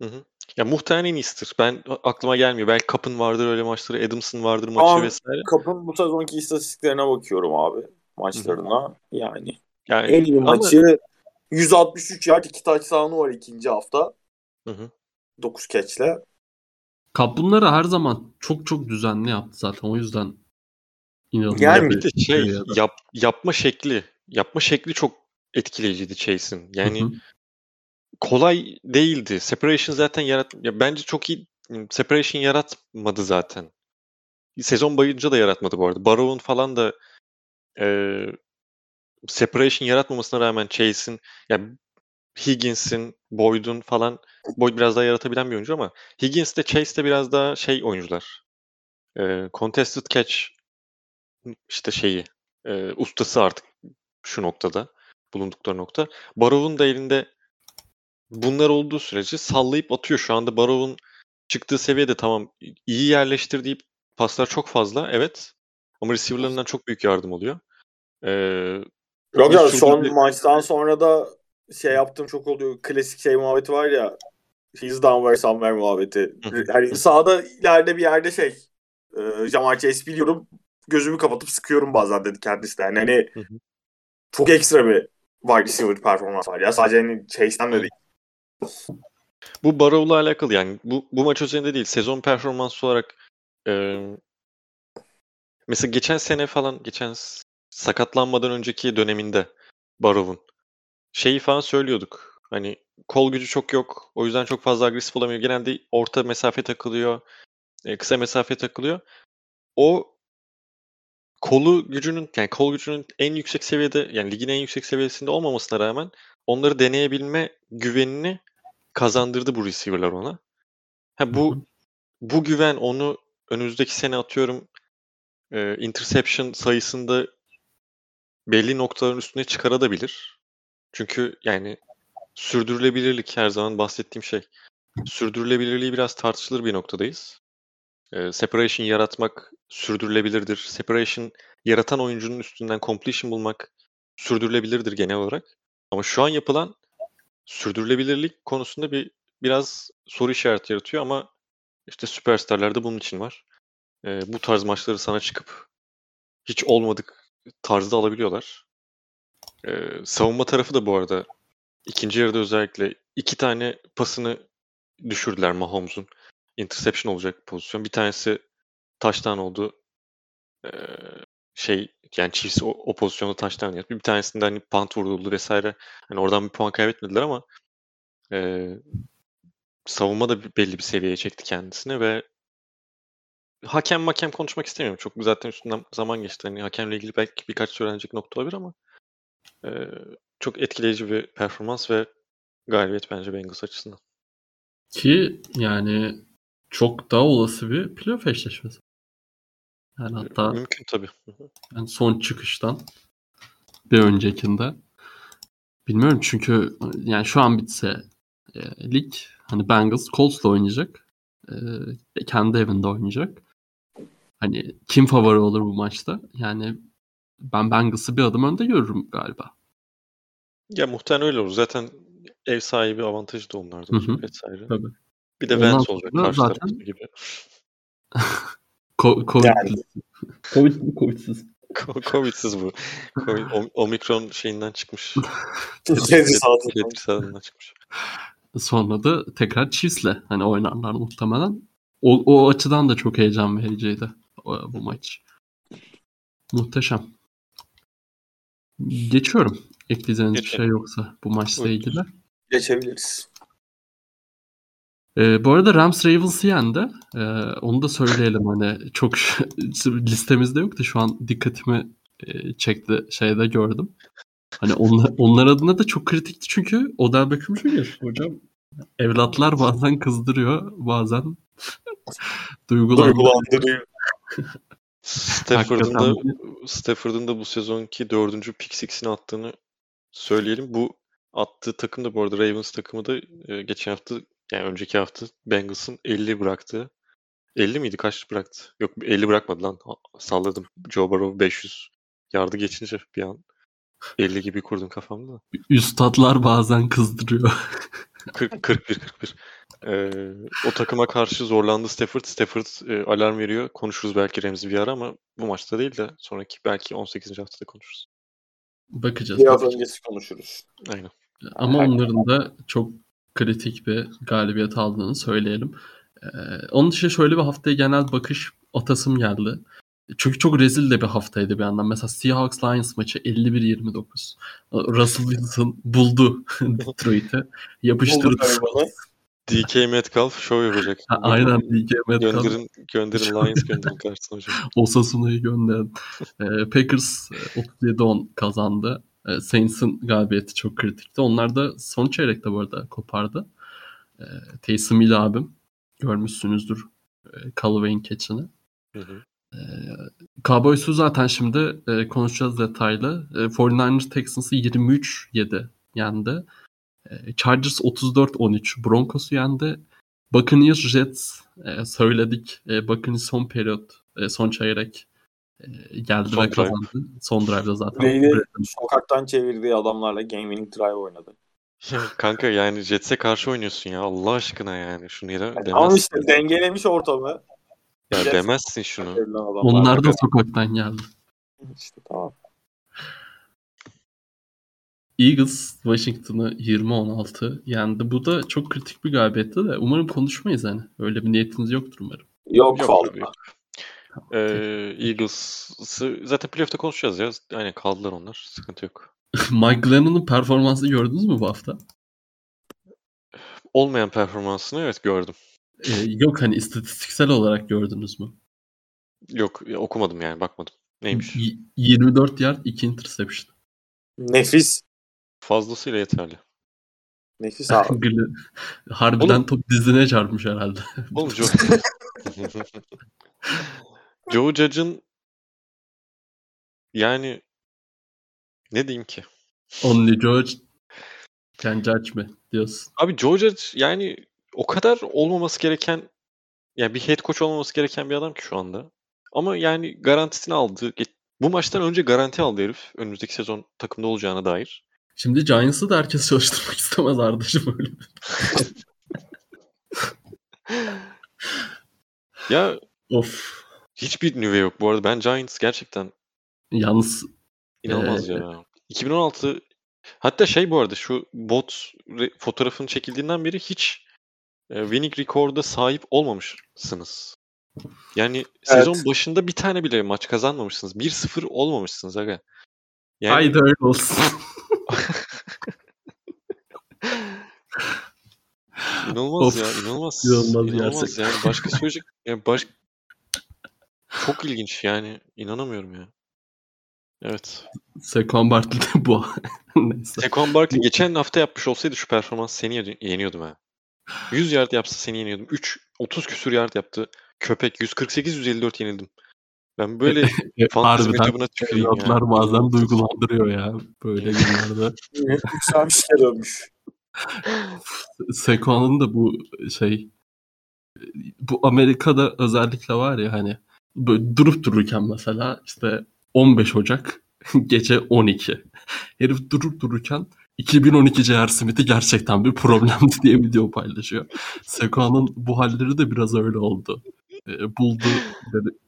Hı hı. Ya muhtemelen en iyisidir. Ben aklıma gelmiyor. Belki Kapın vardır öyle maçları, Adamson vardır maçı Ama vesaire. Kapın bu sezonki istatistiklerine bakıyorum abi maçlarına. Hı hı. Yani, yani en iyi ama... maçı 163 yard iki touchdown'u var ikinci hafta. Hı hı. 9 catch'le. Kap bunları her zaman çok çok düzenli yaptı zaten. O yüzden inanılmaz Yani Bir de şey yap, yapma şekli yapma şekli çok etkileyiciydi Chase'in. Yani Hı hı. kolay değildi. Separation zaten yarat ya bence çok iyi separation yaratmadı zaten. Sezon boyunca da yaratmadı bu arada. Barrow'un falan da eee, separation yaratmamasına rağmen Chase'in ya Higgins'in, Boyd'un falan Boyd biraz daha yaratabilen bir oyuncu ama Higgins de Chase de biraz daha şey oyuncular. Eee, contested catch işte şeyi eee, ustası artık şu noktada bulundukları nokta. Barrow'un da elinde bunlar olduğu sürece sallayıp atıyor. Şu anda Barrow'un çıktığı seviyede tamam iyi yerleştirdiği paslar çok fazla evet. Ama receiver'larından çok büyük yardım oluyor. Ee, sürü son bir- maçtan sonra da şey yaptığım çok oluyor. Klasik şey muhabbeti var ya. He's down where somewhere muhabbeti. Hani sağda ileride bir yerde şey. E, Jamar Chase biliyorum. Gözümü kapatıp sıkıyorum bazen dedi kendisi de. Yani hani Hı hı. çok ekstra bir wide receiver performans var ya. Sadece hani Chase'den de değil. bu Barrow'la alakalı yani bu, bu maç özelinde değil sezon performansı olarak e, mesela geçen sene falan geçen sakatlanmadan önceki döneminde Barrow'un şeyi falan söylüyorduk. Hani kol gücü çok yok. O yüzden çok fazla agresif olamıyor. Genelde orta mesafe takılıyor. kısa mesafe takılıyor. O kolu gücünün yani kol gücünün en yüksek seviyede yani ligin en yüksek seviyesinde olmamasına rağmen onları deneyebilme güvenini kazandırdı bu receiver'lar ona. Ha bu bu güven onu önümüzdeki sene atıyorum e, interception sayısında belli noktaların üstüne çıkarabilir. Çünkü yani sürdürülebilirlik her zaman bahsettiğim şey. Sürdürülebilirliği biraz tartışılır bir noktadayız. E, separation yaratmak sürdürülebilirdir. Separation yaratan oyuncunun üstünden completion bulmak sürdürülebilirdir genel olarak. Ama şu an yapılan sürdürülebilirlik konusunda bir biraz soru işareti yaratıyor ama işte süperstarlar da bunun için var. E, bu tarz maçları sana çıkıp hiç olmadık tarzda alabiliyorlar. E, savunma tarafı da bu arada ikinci yarıda özellikle iki tane pasını düşürdüler Mahomes'un. Interception olacak pozisyon. Bir tanesi taştan oldu. Ee, şey yani Chiefs o, o pozisyonda taştan yaptı. Bir tanesinde hani punt vuruldu vesaire. Hani oradan bir puan kaybetmediler ama e, savunma da belli bir seviyeye çekti kendisini ve hakem makem konuşmak istemiyorum. Çok zaten üstünden zaman geçti. Hani hakemle ilgili belki birkaç söylenecek nokta olabilir ama e, çok etkileyici bir performans ve galibiyet bence Bengals açısından. Ki yani çok daha olası bir playoff eşleşmesi. Yani hatta Mümkün tabii. Yani son çıkıştan bir öncekinde. Bilmiyorum çünkü yani şu an bitse e, lig hani Bengals Colts'la oynayacak. E, kendi evinde oynayacak. Hani kim favori olur bu maçta? Yani ben Bengals'ı bir adım önde görürüm galiba. Ya muhtemelen öyle olur. Zaten ev sahibi avantajı da onlarda vesaire. Tabii. Bir de Ondan Vance olacak karşı zaten- gibi. Ko- Covid, Yani. Covid, Covid'siz. Covid'siz bu. Covid, Om- Omikron şeyinden çıkmış. Altından çıkmış. Sonra da tekrar Chiefs'le hani oynarlar muhtemelen. O, o açıdan da çok heyecan vericiydi o- bu maç. Muhteşem. Geçiyorum. Ekleyeceğiniz bir Geçelim. şey yoksa bu maçla ilgili. Geçebiliriz. Ee, bu arada Rams Ravens'ı yendi. Ee, onu da söyleyelim hani çok listemizde yoktu şu an dikkatimi e, çekti şeyde gördüm. Hani onlar, onlar adına da çok kritikti çünkü Odell Beckham Jr. hocam. Evlatlar bazen kızdırıyor bazen duygulandırıyor. Duygulandırıyor. Stafford'un da. Stafford'un da bu sezonki dördüncü pick six'ini attığını söyleyelim. Bu attığı takım da bu arada Ravens takımı da e, geçen hafta yani önceki hafta Bengals'ın 50 bıraktığı 50 miydi? Kaç bıraktı? Yok 50 bırakmadı lan. Salladım. Joe Burrow 500 yardı geçince bir an 50 gibi kurdum kafamda. da. Üstadlar bazen kızdırıyor. 40 41 41. Ee, o takıma karşı zorlandı Stafford. Stafford e, alarm veriyor. Konuşuruz belki Remzi bir ara ama bu maçta değil de sonraki belki 18. haftada konuşuruz. Bakacağız. Biraz bakacağız. öncesi konuşuruz. Aynen. Ama onların da çok kritik bir galibiyet aldığını söyleyelim. Ee, onun dışında şöyle bir haftaya genel bakış atasım geldi. Çünkü çok rezil de bir haftaydı bir yandan. Mesela Seahawks Lions maçı 51-29. Russell Wilson buldu Detroit'i. Yapıştırdı. DK Metcalf show yapacak. Ha, aynen DK Metcalf. Gönderin, gönderin Lions gönderin karşısına hocam. Osasuna'yı gönderin. Ee, Packers 37-10 kazandı. Ee, Saints'in galibiyeti çok kritikti. Onlar da son çeyrekte bu arada kopardı. Ee, Taysom Hill abim görmüşsünüzdür e, Callaway'in keçini. Hı hı. Ee, Cowboys'u zaten şimdi e, konuşacağız detaylı. E, 49ers Texans'ı 23-7 yendi. E, Chargers 34-13 Broncos'u yendi. Buccaneers Jets e, söyledik. E, Buccaneers son periyot, e, son çeyrek e, geldi Son ve drive. kazandı. Son drive'da zaten. Brady'nin sokaktan çevirdiği adamlarla game winning drive oynadı. Ya kanka yani Jets'e karşı oynuyorsun ya Allah aşkına yani şunu yere Yani demezsin. ama işte dengelemiş ortamı. ya Jets- demezsin şunu. Onlar da sokaktan geldi. İşte tamam. Eagles Washington'ı 20-16 yendi. Bu da çok kritik bir galibiyetti de umarım konuşmayız hani. Öyle bir niyetiniz yoktur umarım. Yok, Yok vallahi. Ee, Eagles'ı zaten playoff'ta konuşacağız ya. Aynen kaldılar onlar. Sıkıntı yok. Mike Glennon'un performansını gördünüz mü bu hafta? Olmayan performansını evet gördüm. Ee, yok hani istatistiksel olarak gördünüz mü? Yok okumadım yani bakmadım. Neymiş? Y- 24 yard 2 interception. Nefis. Fazlasıyla yeterli. Nefis abi. Harbiden Oğlum- top dizine çarpmış herhalde. Oğlum Joe... Joe Judge'ın yani ne diyeyim ki? Only George can judge me diyorsun. Abi Joe Judge yani o kadar olmaması gereken yani bir head coach olmaması gereken bir adam ki şu anda. Ama yani garantisini aldı. Ge- Bu maçtan önce garanti aldı herif. Önümüzdeki sezon takımda olacağına dair. Şimdi Giants'ı da herkes çalıştırmak istemez Arda'cığım öyle. Ya of. Hiçbir nüve yok bu arada. Ben Giants gerçekten Yalnız inanılmaz Ee, ya. 2016 hatta şey bu arada şu bot re- fotoğrafının çekildiğinden beri hiç e, winning record'a sahip olmamışsınız. Yani sezon başında bir tane bile maç kazanmamışsınız. 1-0 olmamışsınız aga. Yani haydi öyle olsun. İnanılmaz Of. ya, inanılmaz. İnanılmaz İnanılmaz gerçekten. yani başka söyleyecek yani baş çok ilginç yani inanamıyorum ya. Evet. Saquon Barkley de bu. Neyse. Saquon Barkley geçen hafta yapmış olsaydı şu performans seni yeni- yeniyordum ha. 100 yard yapsa seni yeniyordum. 3 30 küsür yard yaptı. Köpek 148 154 yenildim. Ben böyle E, fantezi metabına tüküreyim ya. bazen duygulandırıyor ya böyle günlerde. Yükselmiş kere dönmüş. Saquon'un da bu şey bu Amerika'da özellikle var ya hani böyle durup dururken mesela işte 15 Ocak gece 12. Herif durup dururken 2012 J.R. Smith'i gerçekten bir problemdi diye video paylaşıyor. Saquon'un bu halleri de biraz öyle oldu. E, buldu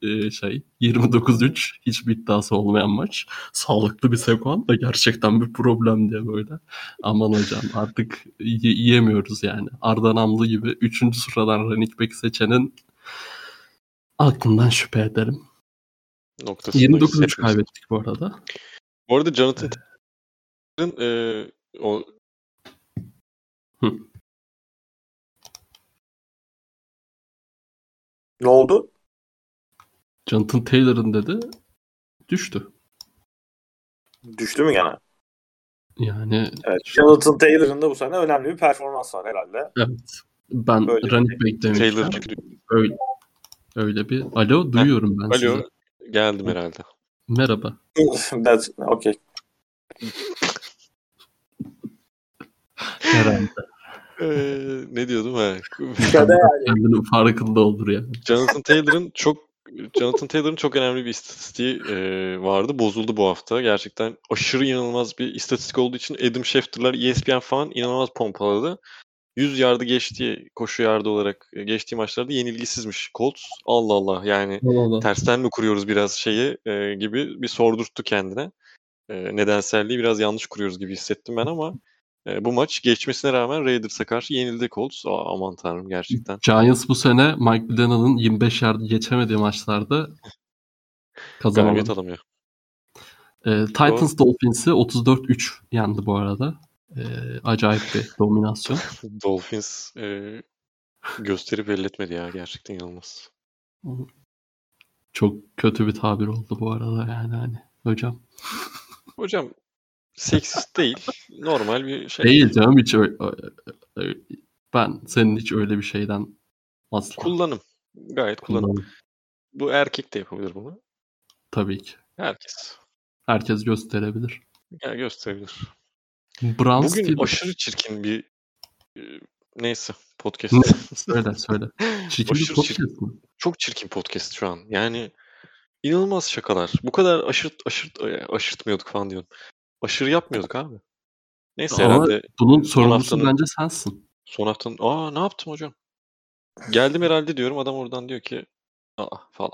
e, şey 29-3 hiçbir iddiası olmayan maç. Sağlıklı bir Saquon da gerçekten bir problem diye böyle. Aman hocam artık y- yiyemiyoruz yani. Arda Namlı gibi 3. sıradan running back seçenin aklından şüphe ederim. Noktasında 29-3 hepimiz. kaybettik bu arada. Bu arada Jonathan Taylor'ın e, o Hı. Ne oldu? Jonathan Taylor'ın dedi düştü. Düştü mü gene? Yani Evet. Jonathan Taylor'ın da bu sene önemli bir performans var herhalde. evet. Ben Böyle running back demiştim. Taylor Öyle, öyle bir. Alo duyuyorum ben sizi. Alo geldim herhalde. Merhaba. That's okay. Herhalde. Ee, ne diyordum ha? Şöyle yani. Kendinin farkında olur yani. Jonathan Taylor'ın çok Jonathan Taylor'ın çok önemli bir istatistiği e, vardı. Bozuldu bu hafta. Gerçekten aşırı inanılmaz bir istatistik olduğu için Adam Schefter'lar, ESPN falan inanılmaz pompaladı. 100 yardı geçtiği, koşu yardı olarak e, geçtiği maçlarda yenilgisizmiş Colts. Allah Allah yani Allah. tersten mi kuruyoruz biraz şeyi e, gibi bir sordurttu kendine. E, nedenselliği biraz yanlış kuruyoruz gibi hissettim ben ama E, bu maç geçmesine rağmen Raiders'a karşı yenildi Colts. Aa, aman tanrım gerçekten. Giants bu sene Mike Glenon'un 25 yard geçemediği maçlarda kazanamadı. Galibiyet alamıyor. Ee, Titans Dolphins'i 34-3 yendi bu arada. Ee, acayip bir dominasyon. Dolphins e, gösterip belli etmedi ya. Gerçekten inanılmaz. Çok kötü bir tabir oldu bu arada yani hani hocam. Hocam seksist değil. Normal bir şey. Değil canım hiç öyle, ben senin hiç öyle bir şeyden asla Kullanım. Gayet kullanım. kullanım. Bu erkek de yapabilir bunu. Tabii ki. Herkes. Herkes gösterebilir. Ya gösterebilir. Browns Bugün Steelers- aşırı çirkin bir e, neyse podcast. Söyle söyle. Çirkin bir Aşırı podcast çirkin. mı? Çok çirkin podcast şu an. Yani inanılmaz şakalar. Bu kadar aşırt aşırt aşırtmıyorduk falan diyorum. Aşırı yapmıyorduk abi. Neyse Ama herhalde Bunun sorumlusu haftanın- bence sensin. son haftanın aa ne yaptım hocam? Geldim herhalde diyorum adam oradan diyor ki aa falan.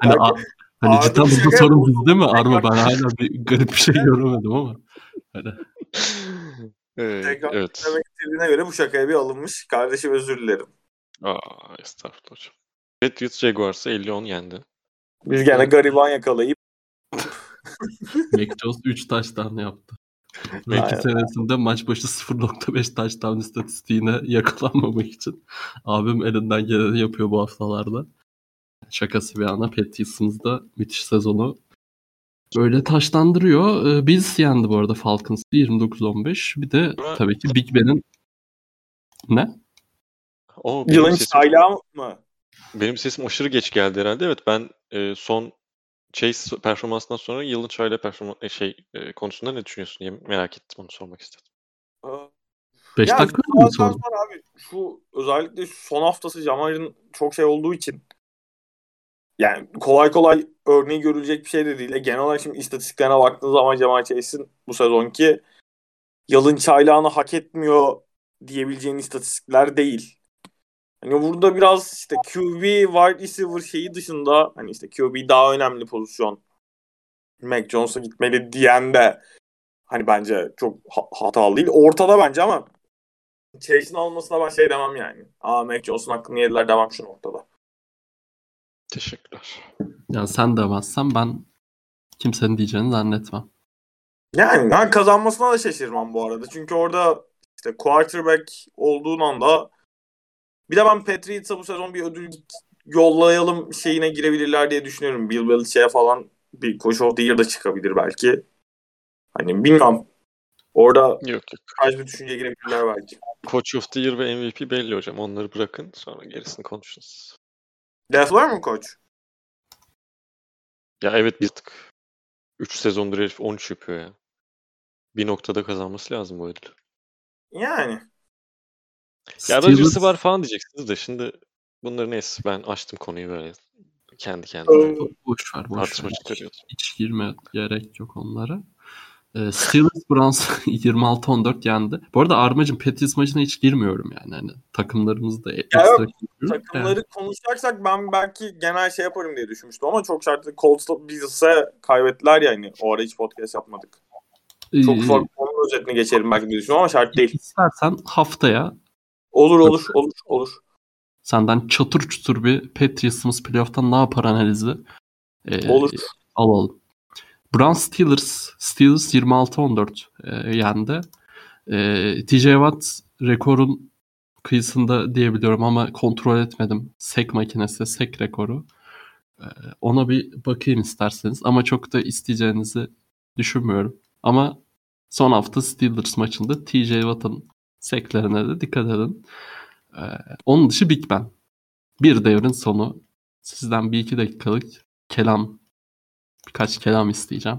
Hani, a- hani Arda cidden burada yapıyor. bizde mi? Arma ben hala bir garip bir şey göremedim ama. Hani, Ee, Tekrar evet. Demek istediğine göre bu şakaya bir alınmış. Kardeşim özür dilerim. Aa, estağfurullah hocam. Patriots Jaguars'ı 50-10 yendi. Biz gene gariban yakalayıp Mac Jones 3 touchdown yaptı. Aynen. senesinde maç başı 0.5 touchdown istatistiğine yakalanmamak için abim elinden geleni yapıyor bu haftalarda. Şakası bir yana Patriots'ımız da müthiş sezonu böyle taşlandırıyor. Ee, Bills yendi bu arada Falcons'ı 29-15. Bir de tabii ki Big Ben'in ne? O yılın sesim, mı? benim sesim aşırı geç geldi herhalde. Evet ben e, son Chase performansından sonra yılın çayla performans e, şey e, konusunda ne düşünüyorsun diye merak ettim onu sormak istedim. 5 Ya dakika mı sordun? abi şu özellikle şu son haftası Jamar'ın çok şey olduğu için yani kolay kolay örneği görülecek bir şey de değil. E, Genel olarak şimdi istatistiklerine baktığınız zaman Jamal Chase'in bu sezonki yılın çaylağını hak etmiyor diyebileceğin istatistikler değil. Hani burada biraz işte QB, wide receiver şeyi dışında hani işte QB daha önemli pozisyon. Mac Jones'a gitmeli diyen de hani bence çok ha- hatalı değil. Ortada bence ama Chase'in almasına ben şey demem yani. Aa Mac Jones'un hakkını yediler devam şu noktada. Teşekkürler. Yani sen demezsen ben kimsenin diyeceğini zannetmem. Yani ben kazanmasına da şaşırmam bu arada. Çünkü orada işte quarterback olduğun anda bir de ben Patriots'a bu sezon bir ödül yollayalım şeyine girebilirler diye düşünüyorum. Bill Belichick'e falan bir Coach of the Year da çıkabilir belki. Hani bilmem. Orada Yok yok. kaç bir düşünceye girebilirler belki. Coach of the Year ve MVP belli hocam. Onları bırakın sonra gerisini konuşuruz. Def var mı koç? Ya evet bir tık 3 sezondur herif 13 yapıyor ya. Bir noktada kazanması lazım bu ödülü. Yani. Ya Rodgers'ı var falan diyeceksiniz de şimdi bunları neyse ben açtım konuyu böyle kendi kendime. Boş ver, boş Tartışma ver. çıkarıyoruz. Hiç girme gerek yok onlara. Ee, Steelers Browns 26-14 yendi. Bu arada Armacım Patriots maçına hiç girmiyorum yani. Hani takımlarımız da ekstra yok. Takımları konuşacaksak ben belki genel şey yaparım diye düşünmüştüm ama çok şartlı Colts'la Bills'e kaybettiler ya hani. O ara hiç podcast yapmadık. Yani, Çok Ee, ufak onun özetini geçelim belki diye düşünüyorum ama şart değil. İstersen haftaya Olur olur olur olur. senden çatır çutur bir Patriots'ımız playoff'tan ne yapar analizi e, Olur. alalım. Browns Steelers Steelers 26-14 e, yendi. E, TJ Watt rekorun kıyısında diyebiliyorum ama kontrol etmedim. Sek makinesi, sek rekoru. E, ona bir bakayım isterseniz ama çok da isteyeceğinizi düşünmüyorum. Ama son hafta Steelers maçında TJ Watt'ın seklerine de dikkat edin. E, onun dışı Big Ben. Bir devrin sonu. Sizden bir iki dakikalık kelam birkaç kelam isteyeceğim.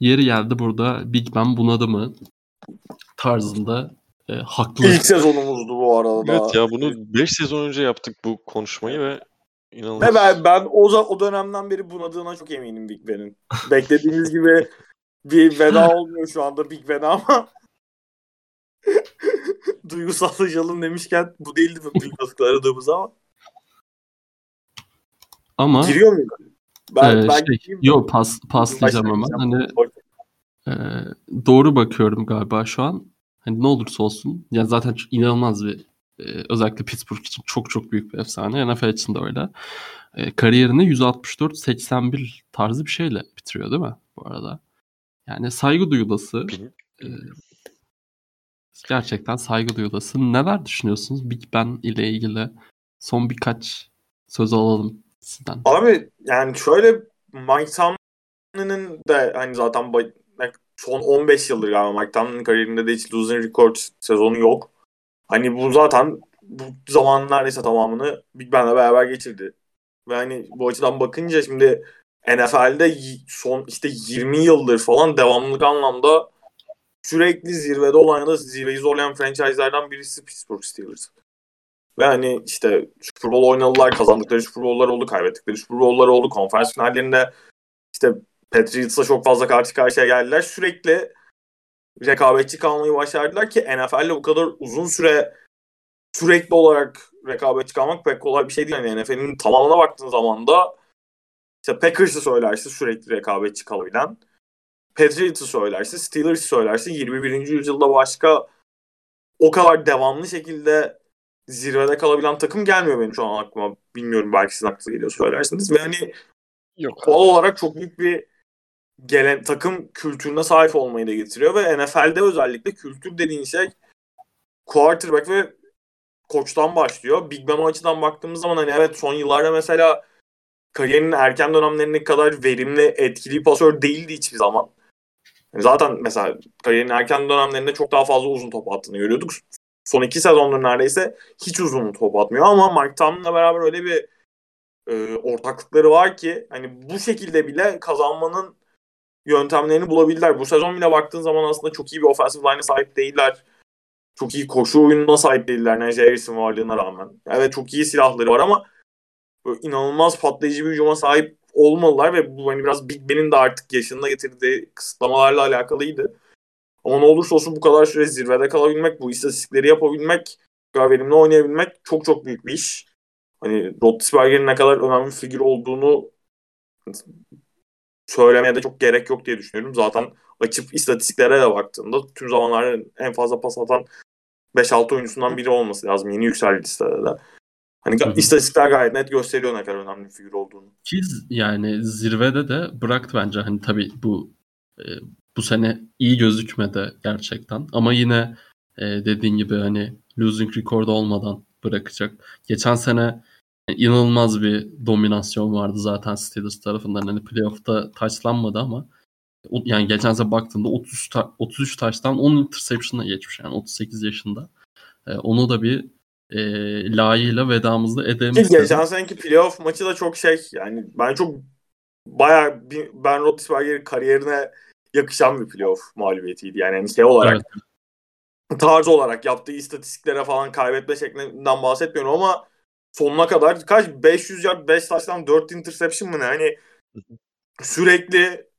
Yeri geldi burada Big Ben bunadı mı tarzında e, haklı. İlk sezonumuzdu bu arada. da. Evet ya bunu 5 sezon önce yaptık bu konuşmayı ve inanılmaz. Ve ben, ben o, o dönemden beri bunadığına çok eminim Big Ben'in. Beklediğimiz gibi bir veda olmuyor şu anda Big Ben'e ama duygusallaşalım demişken bu değildi mi duygusallıkla aradığımız ama Ama giriyor muyum? Ben, e, ben şey, gireyim mi? yo pas paslayacağım hemen. Başlayacağım. Hani Ee, doğru bakıyorum galiba şu an. Hani ne olursa olsun. Yani zaten inanılmaz bir e, özellikle Pittsburgh için çok çok büyük bir efsane. NFL için de öyle. E, kariyerini 164-81 tarzı bir şeyle bitiriyor değil mi bu arada? Yani saygı duyulası. E, gerçekten saygı duyulası. Neler düşünüyorsunuz Big Ben ile ilgili? Son birkaç söz alalım sizden. Abi yani şöyle Mike Tomlin'in de hani zaten son 15 yıldır galiba Mike Tomlin'in kariyerinde de hiç losing record sezonu yok. Hani bu zaten bu zaman neredeyse tamamını Big Ben'le beraber geçirdi. Ve hani bu açıdan bakınca şimdi NFL'de son işte 20 yıldır falan devamlılık anlamda sürekli zirvede olan ya da zirveyi zorlayan franchise'lardan birisi Pittsburgh Steelers. Ve hani işte Super Bowl oynadılar, kazandıkları Super Bowl'lar oldu, kaybettikleri Super Bowl'lar oldu. Konferans finallerinde işte Patriots'la çok fazla karşı karşıya geldiler. Sürekli rekabetçi kalmayı başardılar ki NFL'de bu kadar uzun süre sürekli olarak rekabetçi kalmak pek kolay bir şey değil. Yani NFL'in tamamına baktığın zaman da işte Packers'ı söylerse sürekli rekabetçi kalabilen Patriots'ı söylerse Steelers'ı söylerse 21. yüzyılda başka o kadar devamlı şekilde zirvede kalabilen takım gelmiyor benim şu an aklıma. Bilmiyorum belki sizin aklınıza geliyor söylersiniz. Ve hani Yok doğal olarak çok büyük bir gelen takım kültürüne sahip olmayı da getiriyor ve NFL'de özellikle kültür dediğin şey quarterback ve koçtan başlıyor. Big Ben o açıdan baktığımız zaman hani evet son yıllarda mesela kariyerinin erken dönemlerine kadar verimli, etkili pasör değildi hiçbir zaman. Yani zaten mesela kariyerinin erken dönemlerinde çok daha fazla uzun top attığını görüyorduk. Son iki sezondur neredeyse hiç uzun top atmıyor ama Mike Tomlin'la beraber öyle bir e, ortaklıkları var ki hani bu şekilde bile kazanmanın yöntemlerini bulabildiler. Bu sezon bile baktığın zaman aslında çok iyi bir offensive line'e sahip değiller. Çok iyi koşu oyununa sahip değiller Najee Harris'in varlığına rağmen. Evet çok iyi silahları var ama inanılmaz patlayıcı bir hücuma sahip olmalılar ve bu hani biraz Big Ben'in de artık yaşında getirdiği kısıtlamalarla alakalıydı. Ama ne olursa olsun bu kadar süre zirvede kalabilmek, bu istatistikleri yapabilmek, verimli oynayabilmek çok çok büyük bir iş. Hani Roethlisberger'in ne kadar önemli bir figür olduğunu söylemeye de çok gerek yok diye düşünüyorum. Zaten açıp istatistiklere de baktığında tüm zamanlarda en fazla pas atan 5-6 oyuncusundan biri olması lazım. Yeni yükseldi listede de. Hani istatistikler gayet net gösteriyor ne kadar önemli bir figür olduğunu. Ki yani zirvede de bıraktı bence hani tabii bu e, bu sene iyi gözükmedi gerçekten ama yine e, dediğin gibi hani losing record olmadan bırakacak. Geçen sene inanılmaz bir dominasyon vardı zaten Steelers tarafından. Hani playoff'ta taçlanmadı ama yani geçen sene baktığımda 30 ta- 33 taştan 10 interception'a geçmiş yani 38 yaşında. E, onu da bir e, layığıyla vedamızda. Ki geçen seneki playoff maçı da çok şey yani ben çok bayağı Ben Roethlisberger'in kariyerine yakışan bir playoff mağlubiyetiydi. Yani hani şey olarak evet. tarz olarak yaptığı istatistiklere falan kaybetme şeklinden bahsetmiyorum ama sonuna kadar kaç 500 yard 5 taştan 4 interception mı ne? Hani sürekli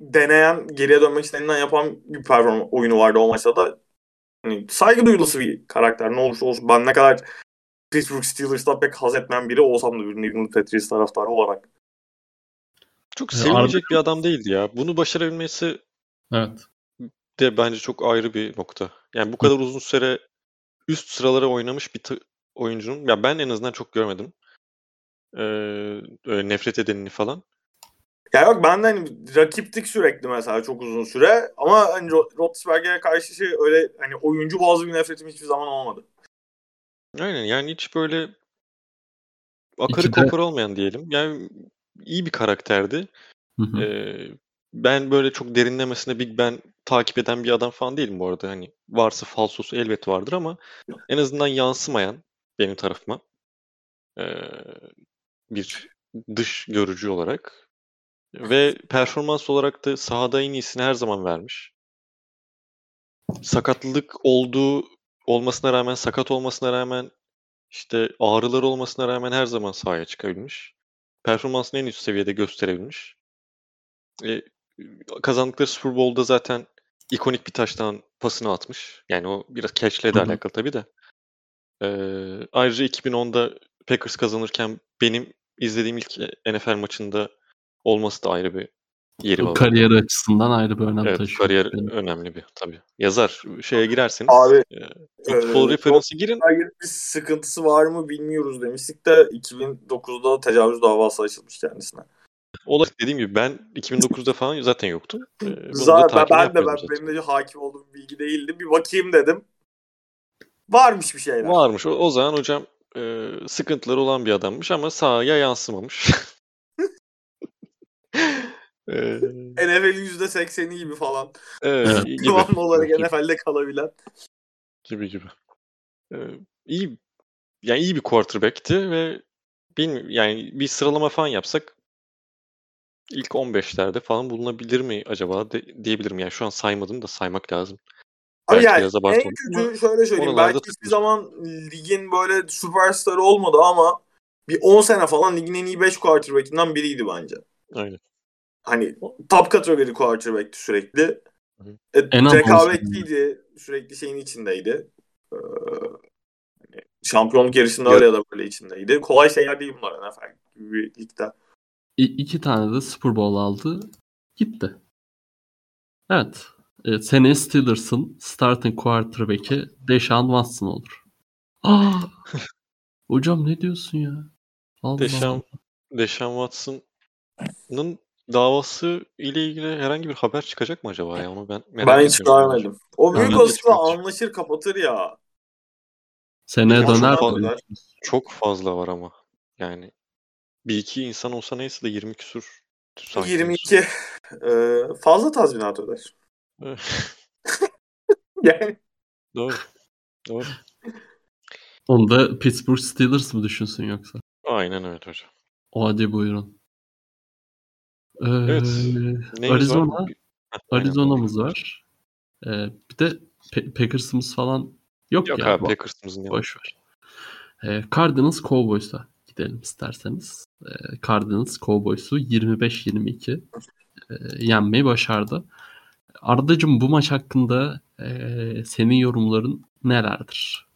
deneyen, geriye dönmek istediğinden yapan bir perform oyunu vardı o maçta da. Hani saygı duyulusu bir karakter ne olursa olsun. Ben ne kadar Pittsburgh Steelers'ta pek haz etmeyen biri olsam da bir New England Patriots taraftarı olarak. Çok sevilecek bir adam değildi ya. Bunu başarabilmesi evet. de bence çok ayrı bir nokta. Yani bu kadar uzun süre üst sıralara oynamış bir oyuncunun ya ben en azından çok görmedim. Ee, öyle nefret edenini falan. Ya bak ben de hani rakiptik sürekli mesela çok uzun süre ama hani Roethlisberger'e karşı şey öyle hani oyuncu bazı bir nefretim hiçbir zaman olmadı. Aynen yani hiç böyle akarı İkide... kopar olmayan diyelim. Yani iyi bir karakterdi. Hı hı. Ee, ben böyle çok derinlemesine Big Ben takip eden bir adam falan değilim bu arada. Hani varsa falsosu elbet vardır ama en azından yansımayan benim tarafıma ee, bir dış görücü olarak ve performans olarak da sahada en iyisini her zaman vermiş. Sakatlık olduğu olmasına rağmen, sakat olmasına rağmen, işte ağrılar olmasına rağmen her zaman sahaya çıkabilmiş. Performansını en üst seviyede gösterebilmiş. E, kazandıkları Super Bowl'da zaten ikonik bir taştan pasını atmış. Yani o biraz catch'le de alakalı tabii de. Ee, ayrıca 2010'da Packers kazanırken benim izlediğim ilk NFL maçında olması da ayrı bir yeri var. kariyeri açısından ayrı bir önem Evet, taşıyor. kariyer Benim. önemli bir tabii. Yazar şeye girerseniz Abi, e, Football Ee, Reference'a girin. Bir sıkıntısı var mı bilmiyoruz demiştik de 2009'da tecavüz davası açılmış kendisine. Olay dediğim gibi ben 2009'da falan zaten yoktum. E, da Zaten ben de ben, zaten. benim de hakim olduğum bilgi değildi. Bir bakayım dedim. Varmış bir şeyler. Varmış. O, o zaman hocam e, sıkıntıları olan bir adammış ama sahaya yansımamış. e, NFL'in %80'i gibi falan. evet. Kıvamlı olarak gibi, NFL'de kalabilen. gibi gibi. E, iyi yani iyi bir quarterback'ti ve bilmiyorum yani bir sıralama falan yapsak ilk 15'lerde falan bulunabilir mi acaba de, diyebilirim. Yani şu an saymadım da saymak lazım. Abi Belki yani biraz en kötü şöyle söyleyeyim. Belki hiçbir takılır. zaman ligin böyle süperstarı olmadı ama bir 10 sene falan ligin en iyi 5 quarterback'inden biriydi bence. Aynen. Hani top kategori quarterback'ti sürekli. E, rekabetliydi. Sürekli şeyin içindeydi. Ee, hani şampiyonluk yarışında Ya- öyle ya da böyle içindeydi. Kolay şeyler değil bunlar NFL gibi ligde. İ- iki tane de Super Bowl aldı. Gitti. Evet. E, seneye Steelers'ın starting quarterback'i Deshaun Watson olur. Aa! Hocam ne diyorsun ya? Allah Deşan, Deşan Watson'ın davası ile ilgili herhangi bir haber çıkacak mı acaba ya? Onu ben merak ben hiç ediyorum. görmedim. O büyük olasılıkla çıkmamış. anlaşır kapatır ya. Seneye Çok döner fazla. mi? Çok fazla var ama. Yani bir iki insan olsa neyse de 20 küsur. sanki. 22 e, fazla tazminat öder. Yani Doğru. Doğru. Onu da Pittsburgh Steelers mı düşünsün yoksa? Aynen öyle hocam. O hadi buyurun. Ee, Evet. Neyimiz Arizona, var? Arizona'mız var. Ee, bir de Packers'ımız falan yok, Yok ya. abi bu- Packers'ımızın yanında. Boş ver. Ee, Cardinals Cowboys'a gidelim isterseniz. Ee, Cardinals Cowboys'u 25-22 e, yenmeyi başardı. Ardacığım bu maç hakkında e, senin yorumların nelerdir?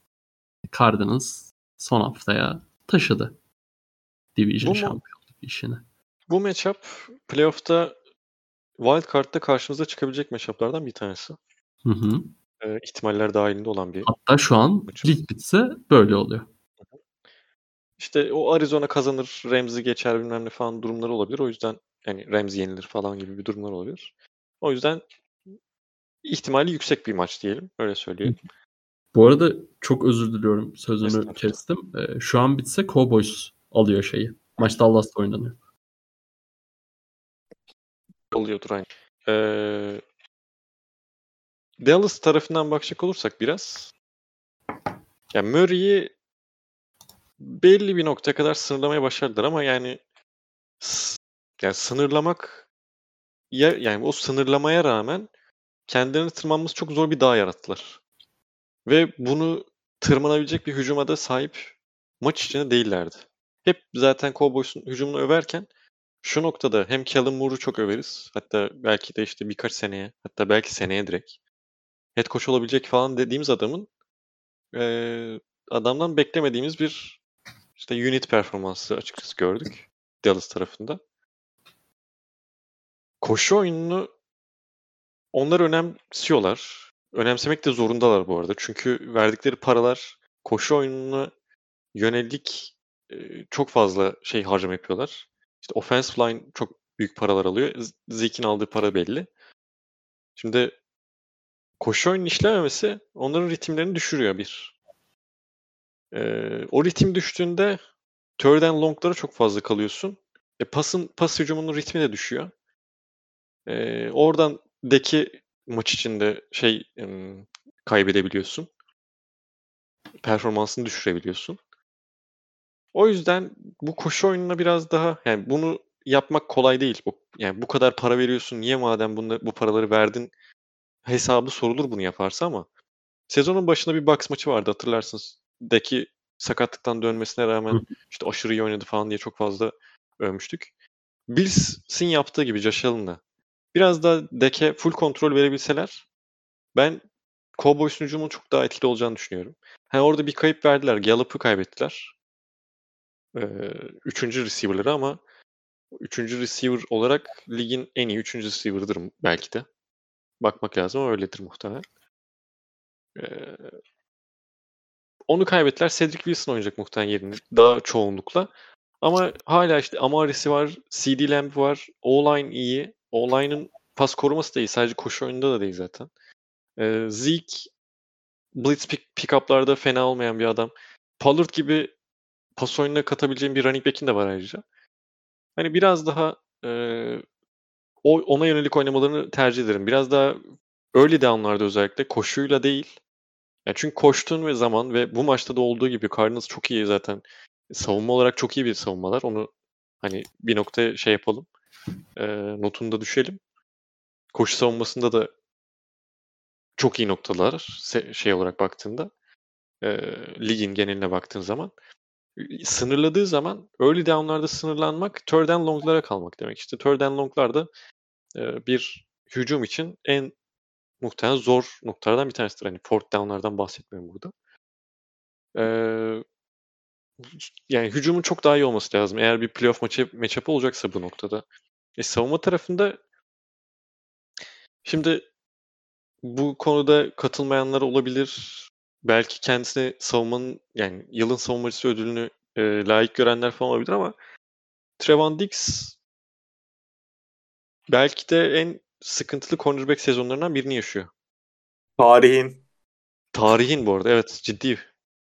Cardinals son haftaya taşıdı Division şampiyonluk işini. Bu matchup playoff'ta Wild Card'da karşımıza çıkabilecek matchup'lardan bir tanesi. Hı hı. Ee, ihtimaller dahilinde olan bir Hatta şu an Maçı. lig bitse böyle oluyor. İşte o Arizona kazanır, Ramsey geçer bilmem ne falan durumları olabilir. O yüzden yani Ramsey yenilir falan gibi bir durumlar olabilir. O yüzden ihtimali yüksek bir maç diyelim. Öyle söyleyeyim. Bu arada çok özür diliyorum sözünü kestim. Ee, şu an bitse Cowboys alıyor şeyi. Maç Dallas'ta oynanıyor. Oluyordur aynı. Ee, Dallas tarafından bakacak olursak biraz yani Murray'i belli bir noktaya kadar sınırlamaya başardılar ama yani yani sınırlamak ya, yani o sınırlamaya rağmen kendilerini tırmanması çok zor bir dağ yarattılar. Ve bunu tırmanabilecek bir hücuma da sahip maç içinde değillerdi. Hep zaten Cowboys'un hücumunu överken şu noktada hem Kellen Moore'u çok överiz. Hatta belki de işte birkaç seneye, hatta belki seneye direkt head coach olabilecek falan dediğimiz adamın eee, adamdan beklemediğimiz bir işte unit performansı açıkçası gördük Dallas tarafında. Koşu oyununu onlar önemsiyorlar. Önemsemek de zorundalar bu arada. Çünkü verdikleri paralar koşu oyununa yönelik e, çok fazla şey harcama yapıyorlar. İşte offensive line çok büyük paralar alıyor. Zeke'in aldığı para belli. Şimdi koşu oyunun işlememesi onların ritimlerini düşürüyor bir. Ee, o ritim düştüğünde third and long'lara çok fazla kalıyorsun. E, pasın pas hücumunun ritmi de düşüyor. Ee, oradan deki maç içinde şey em, kaybedebiliyorsun. Performansını düşürebiliyorsun. O yüzden bu koşu oyununa biraz daha yani bunu yapmak kolay değil. Bu, yani bu kadar para veriyorsun niye madem bunu, bu paraları verdin hesabı sorulur bunu yaparsa ama sezonun başında bir box maçı vardı hatırlarsınız. Deki sakatlıktan dönmesine rağmen işte aşırı iyi oynadı falan diye çok fazla övmüştük. Bills'in yaptığı gibi Josh Allen'la biraz daha Deke full kontrol verebilseler ben Cowboys'un hücumunun çok daha etkili olacağını düşünüyorum. Ha orada bir kayıp verdiler. Gallup'ı kaybettiler. Ee, üçüncü receiver'ları ama Üçüncü receiver olarak ligin en iyi üçüncü receiver'dır belki de. Bakmak lazım ama öyledir muhtemelen. Ee, onu kaybettiler. Cedric Wilson oynayacak muhtemelen yerini daha çoğunlukla. Ama hala işte Amarisi var, CD Lamb var, O-line iyi. O-line'ın pas koruması da iyi. Sadece koşu oyununda da değil zaten. Ee, Zeke blitz pick, pick-up'larda fena olmayan bir adam. Pollard gibi pas oyununa katabileceğim bir running back'in de var ayrıca. Hani biraz daha e, o ona yönelik oynamalarını tercih ederim. Biraz daha öyle down'larda özellikle koşuyla değil. Yani çünkü koştuğun ve zaman ve bu maçta da olduğu gibi Cardinals çok iyi zaten. Savunma olarak çok iyi bir savunmalar. Onu hani bir nokta şey yapalım. E, notunu düşelim. Koşu savunmasında da çok iyi noktalar şey olarak baktığında. E, ligin geneline baktığın zaman sınırladığı zaman early down'larda sınırlanmak third and long'lara kalmak demek. İşte third and long'larda e, bir hücum için en muhtemelen zor noktalardan bir tanesidir. Hani fourth down'lardan bahsetmiyorum burada. Ee, yani hücumun çok daha iyi olması lazım. Eğer bir playoff maçı matchup olacaksa bu noktada. E, savunma tarafında şimdi bu konuda katılmayanlar olabilir. Belki kendisine savunmanın yani yılın savunmacısı ödülünü e, layık görenler falan olabilir ama Trevon Diggs belki de en sıkıntılı cornerback sezonlarından birini yaşıyor. Tarihin. Tarihin bu arada evet ciddi.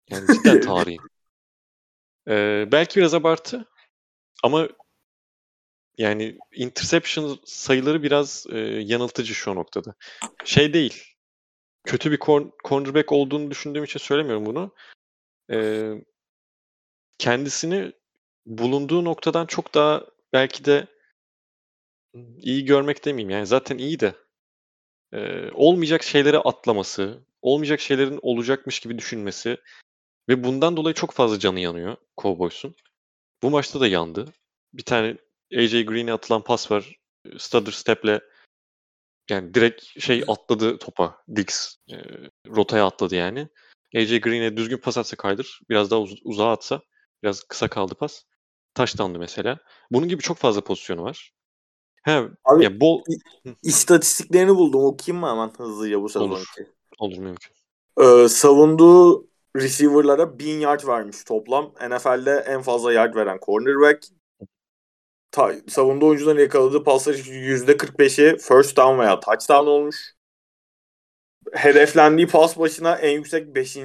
Yani cidden tarihin. Ee, belki biraz abartı ama yani interception sayıları biraz e, yanıltıcı şu noktada. Şey değil. Kötü bir cornerback olduğunu düşündüğüm için söylemiyorum bunu. Ee, kendisini bulunduğu noktadan çok daha belki de iyi görmek demeyeyim yani zaten iyi de e, olmayacak şeylere atlaması, olmayacak şeylerin olacakmış gibi düşünmesi ve bundan dolayı çok fazla canı yanıyor Cowboys'un. Bu maçta da yandı. Bir tane AJ Green'e atılan pas var. Stutter step'le yani direkt şey atladı topa. Dix e, rotaya atladı yani. AJ Green'e düzgün pas atsa kaydır. Biraz daha uz- uzağa atsa. Biraz kısa kaldı pas. Taştandı mesela. Bunun gibi çok fazla pozisyonu var. He, Abi, ya bol istatistiklerini buldum. Okuyayım mı hemen hızlıca bu sezonki? Olur. Olur mümkün. Ee, savunduğu receiver'lara 1000 yard vermiş toplam. NFL'de en fazla yard veren cornerback. Ta, savunduğu oyuncuların yakaladığı pasların %45'i first down veya touchdown olmuş. Hedeflendiği pas başına en yüksek 5.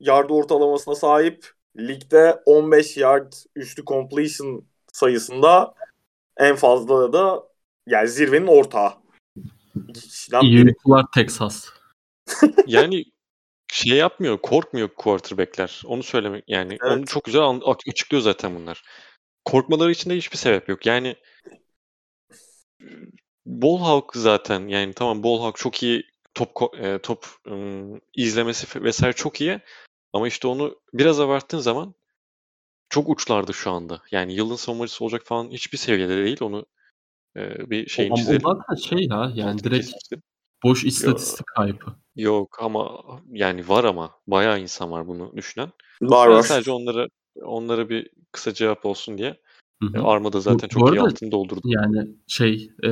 yard ortalamasına sahip. Ligde 15 yard üstü completion sayısında en fazla da yani zirvenin ortağı. İyi Texas. yani şey yapmıyor, korkmuyor quarterback'ler. Onu söylemek yani evet. onu çok güzel açıklıyor zaten bunlar. Korkmaları için de hiçbir sebep yok. Yani Ball Hawk zaten yani tamam Ball Hawk çok iyi top e, top ım, izlemesi vesaire çok iyi ama işte onu biraz abarttığın zaman çok uçlardı şu anda. Yani yılın savunmacısı olacak falan hiçbir seviyede değil. Onu e, bir şeyin o, çizelim. O zaten şey ya yani direkt boş istatistik kaybı. Yok ama yani var ama bayağı insan var bunu düşünen. Var var. Sadece onlara onlara bir kısa cevap olsun diye. Hı hı. Armada zaten bu, çok bu arada, iyi altını doldurdu. Yani şey e,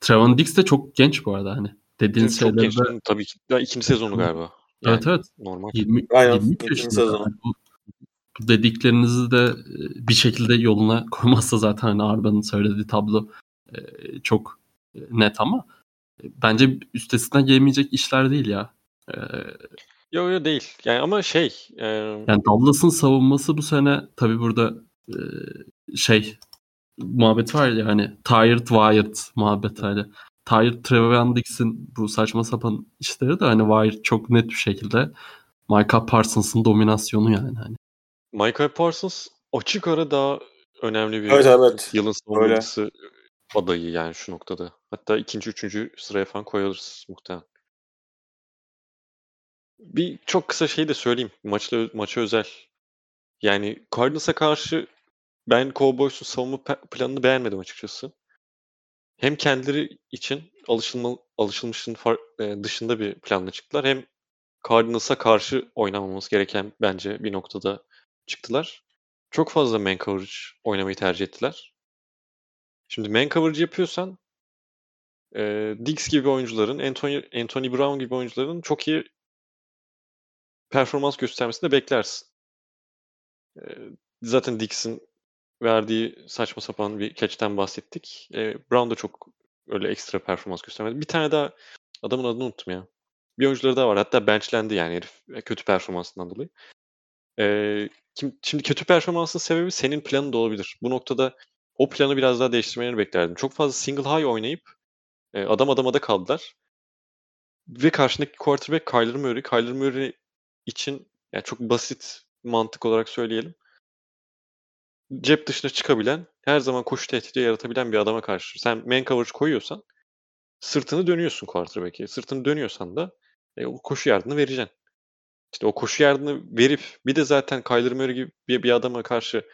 Trevon Dix de çok genç bu arada hani. Dediğin çok şeylerde... genç. Tabii ki. Ya, ikinci sezonu galiba. Yani evet evet. Normal. 20, Aynen. 23 yaşında. Sezonu. Yani bu, bu dediklerinizi de bir şekilde yoluna koymazsa zaten hani Arda'nın söylediği tablo çok net ama bence üstesinden gelemeyecek işler değil ya. Yok yok değil. Yani ama şey. E... Yani Dallas'ın savunması bu sene tabi burada e, şey muhabbet var ya hani tired wired muhabbet hani. Tired Trevor Dix'in bu saçma sapan işleri de hani Wired çok net bir şekilde Micah Parsons'ın dominasyonu yani. Hani. Micah Parsons açık ara daha önemli bir evet, evet. yılın savunmacısı adayı yani şu noktada. Hatta ikinci, üçüncü sıraya falan koyarız muhtemelen. Bir çok kısa şey de söyleyeyim. Maçla, maça özel. Yani Cardinals'a karşı ben Cowboys'un savunma planını beğenmedim açıkçası. Hem kendileri için alışılma, alışılmışın far, e, dışında bir planla çıktılar. Hem Cardinals'a karşı oynamamız gereken bence bir noktada çıktılar. çok fazla man coverage oynamayı tercih ettiler. Şimdi man coverage yapıyorsan e, Diggs gibi oyuncuların, Anthony, Anthony Brown gibi oyuncuların çok iyi performans göstermesini de beklersin. E, zaten Diggs'in verdiği saçma sapan bir catch'ten bahsettik. E, Brown da çok öyle ekstra performans göstermedi. Bir tane daha adamın adını unuttum ya. Bir oyuncuları daha var. Hatta benchlendi yani herif e, kötü performansından dolayı. E, kim, şimdi kötü performansın sebebi senin planın da olabilir. Bu noktada o planı biraz daha değiştirmelerini beklerdim. Çok fazla single high oynayıp e, adam adamada kaldılar. Ve karşındaki quarterback Kyler Murray. Kyler Murray için yani çok basit mantık olarak söyleyelim. Cep dışına çıkabilen, her zaman koşu tehdidi yaratabilen bir adama karşı sen man coverage koyuyorsan sırtını dönüyorsun quarterback'e. Sırtını dönüyorsan da e, o koşu yardımını vereceksin. İşte o koşu yardımını verip bir de zaten Kyler Murray gibi bir, bir adama karşı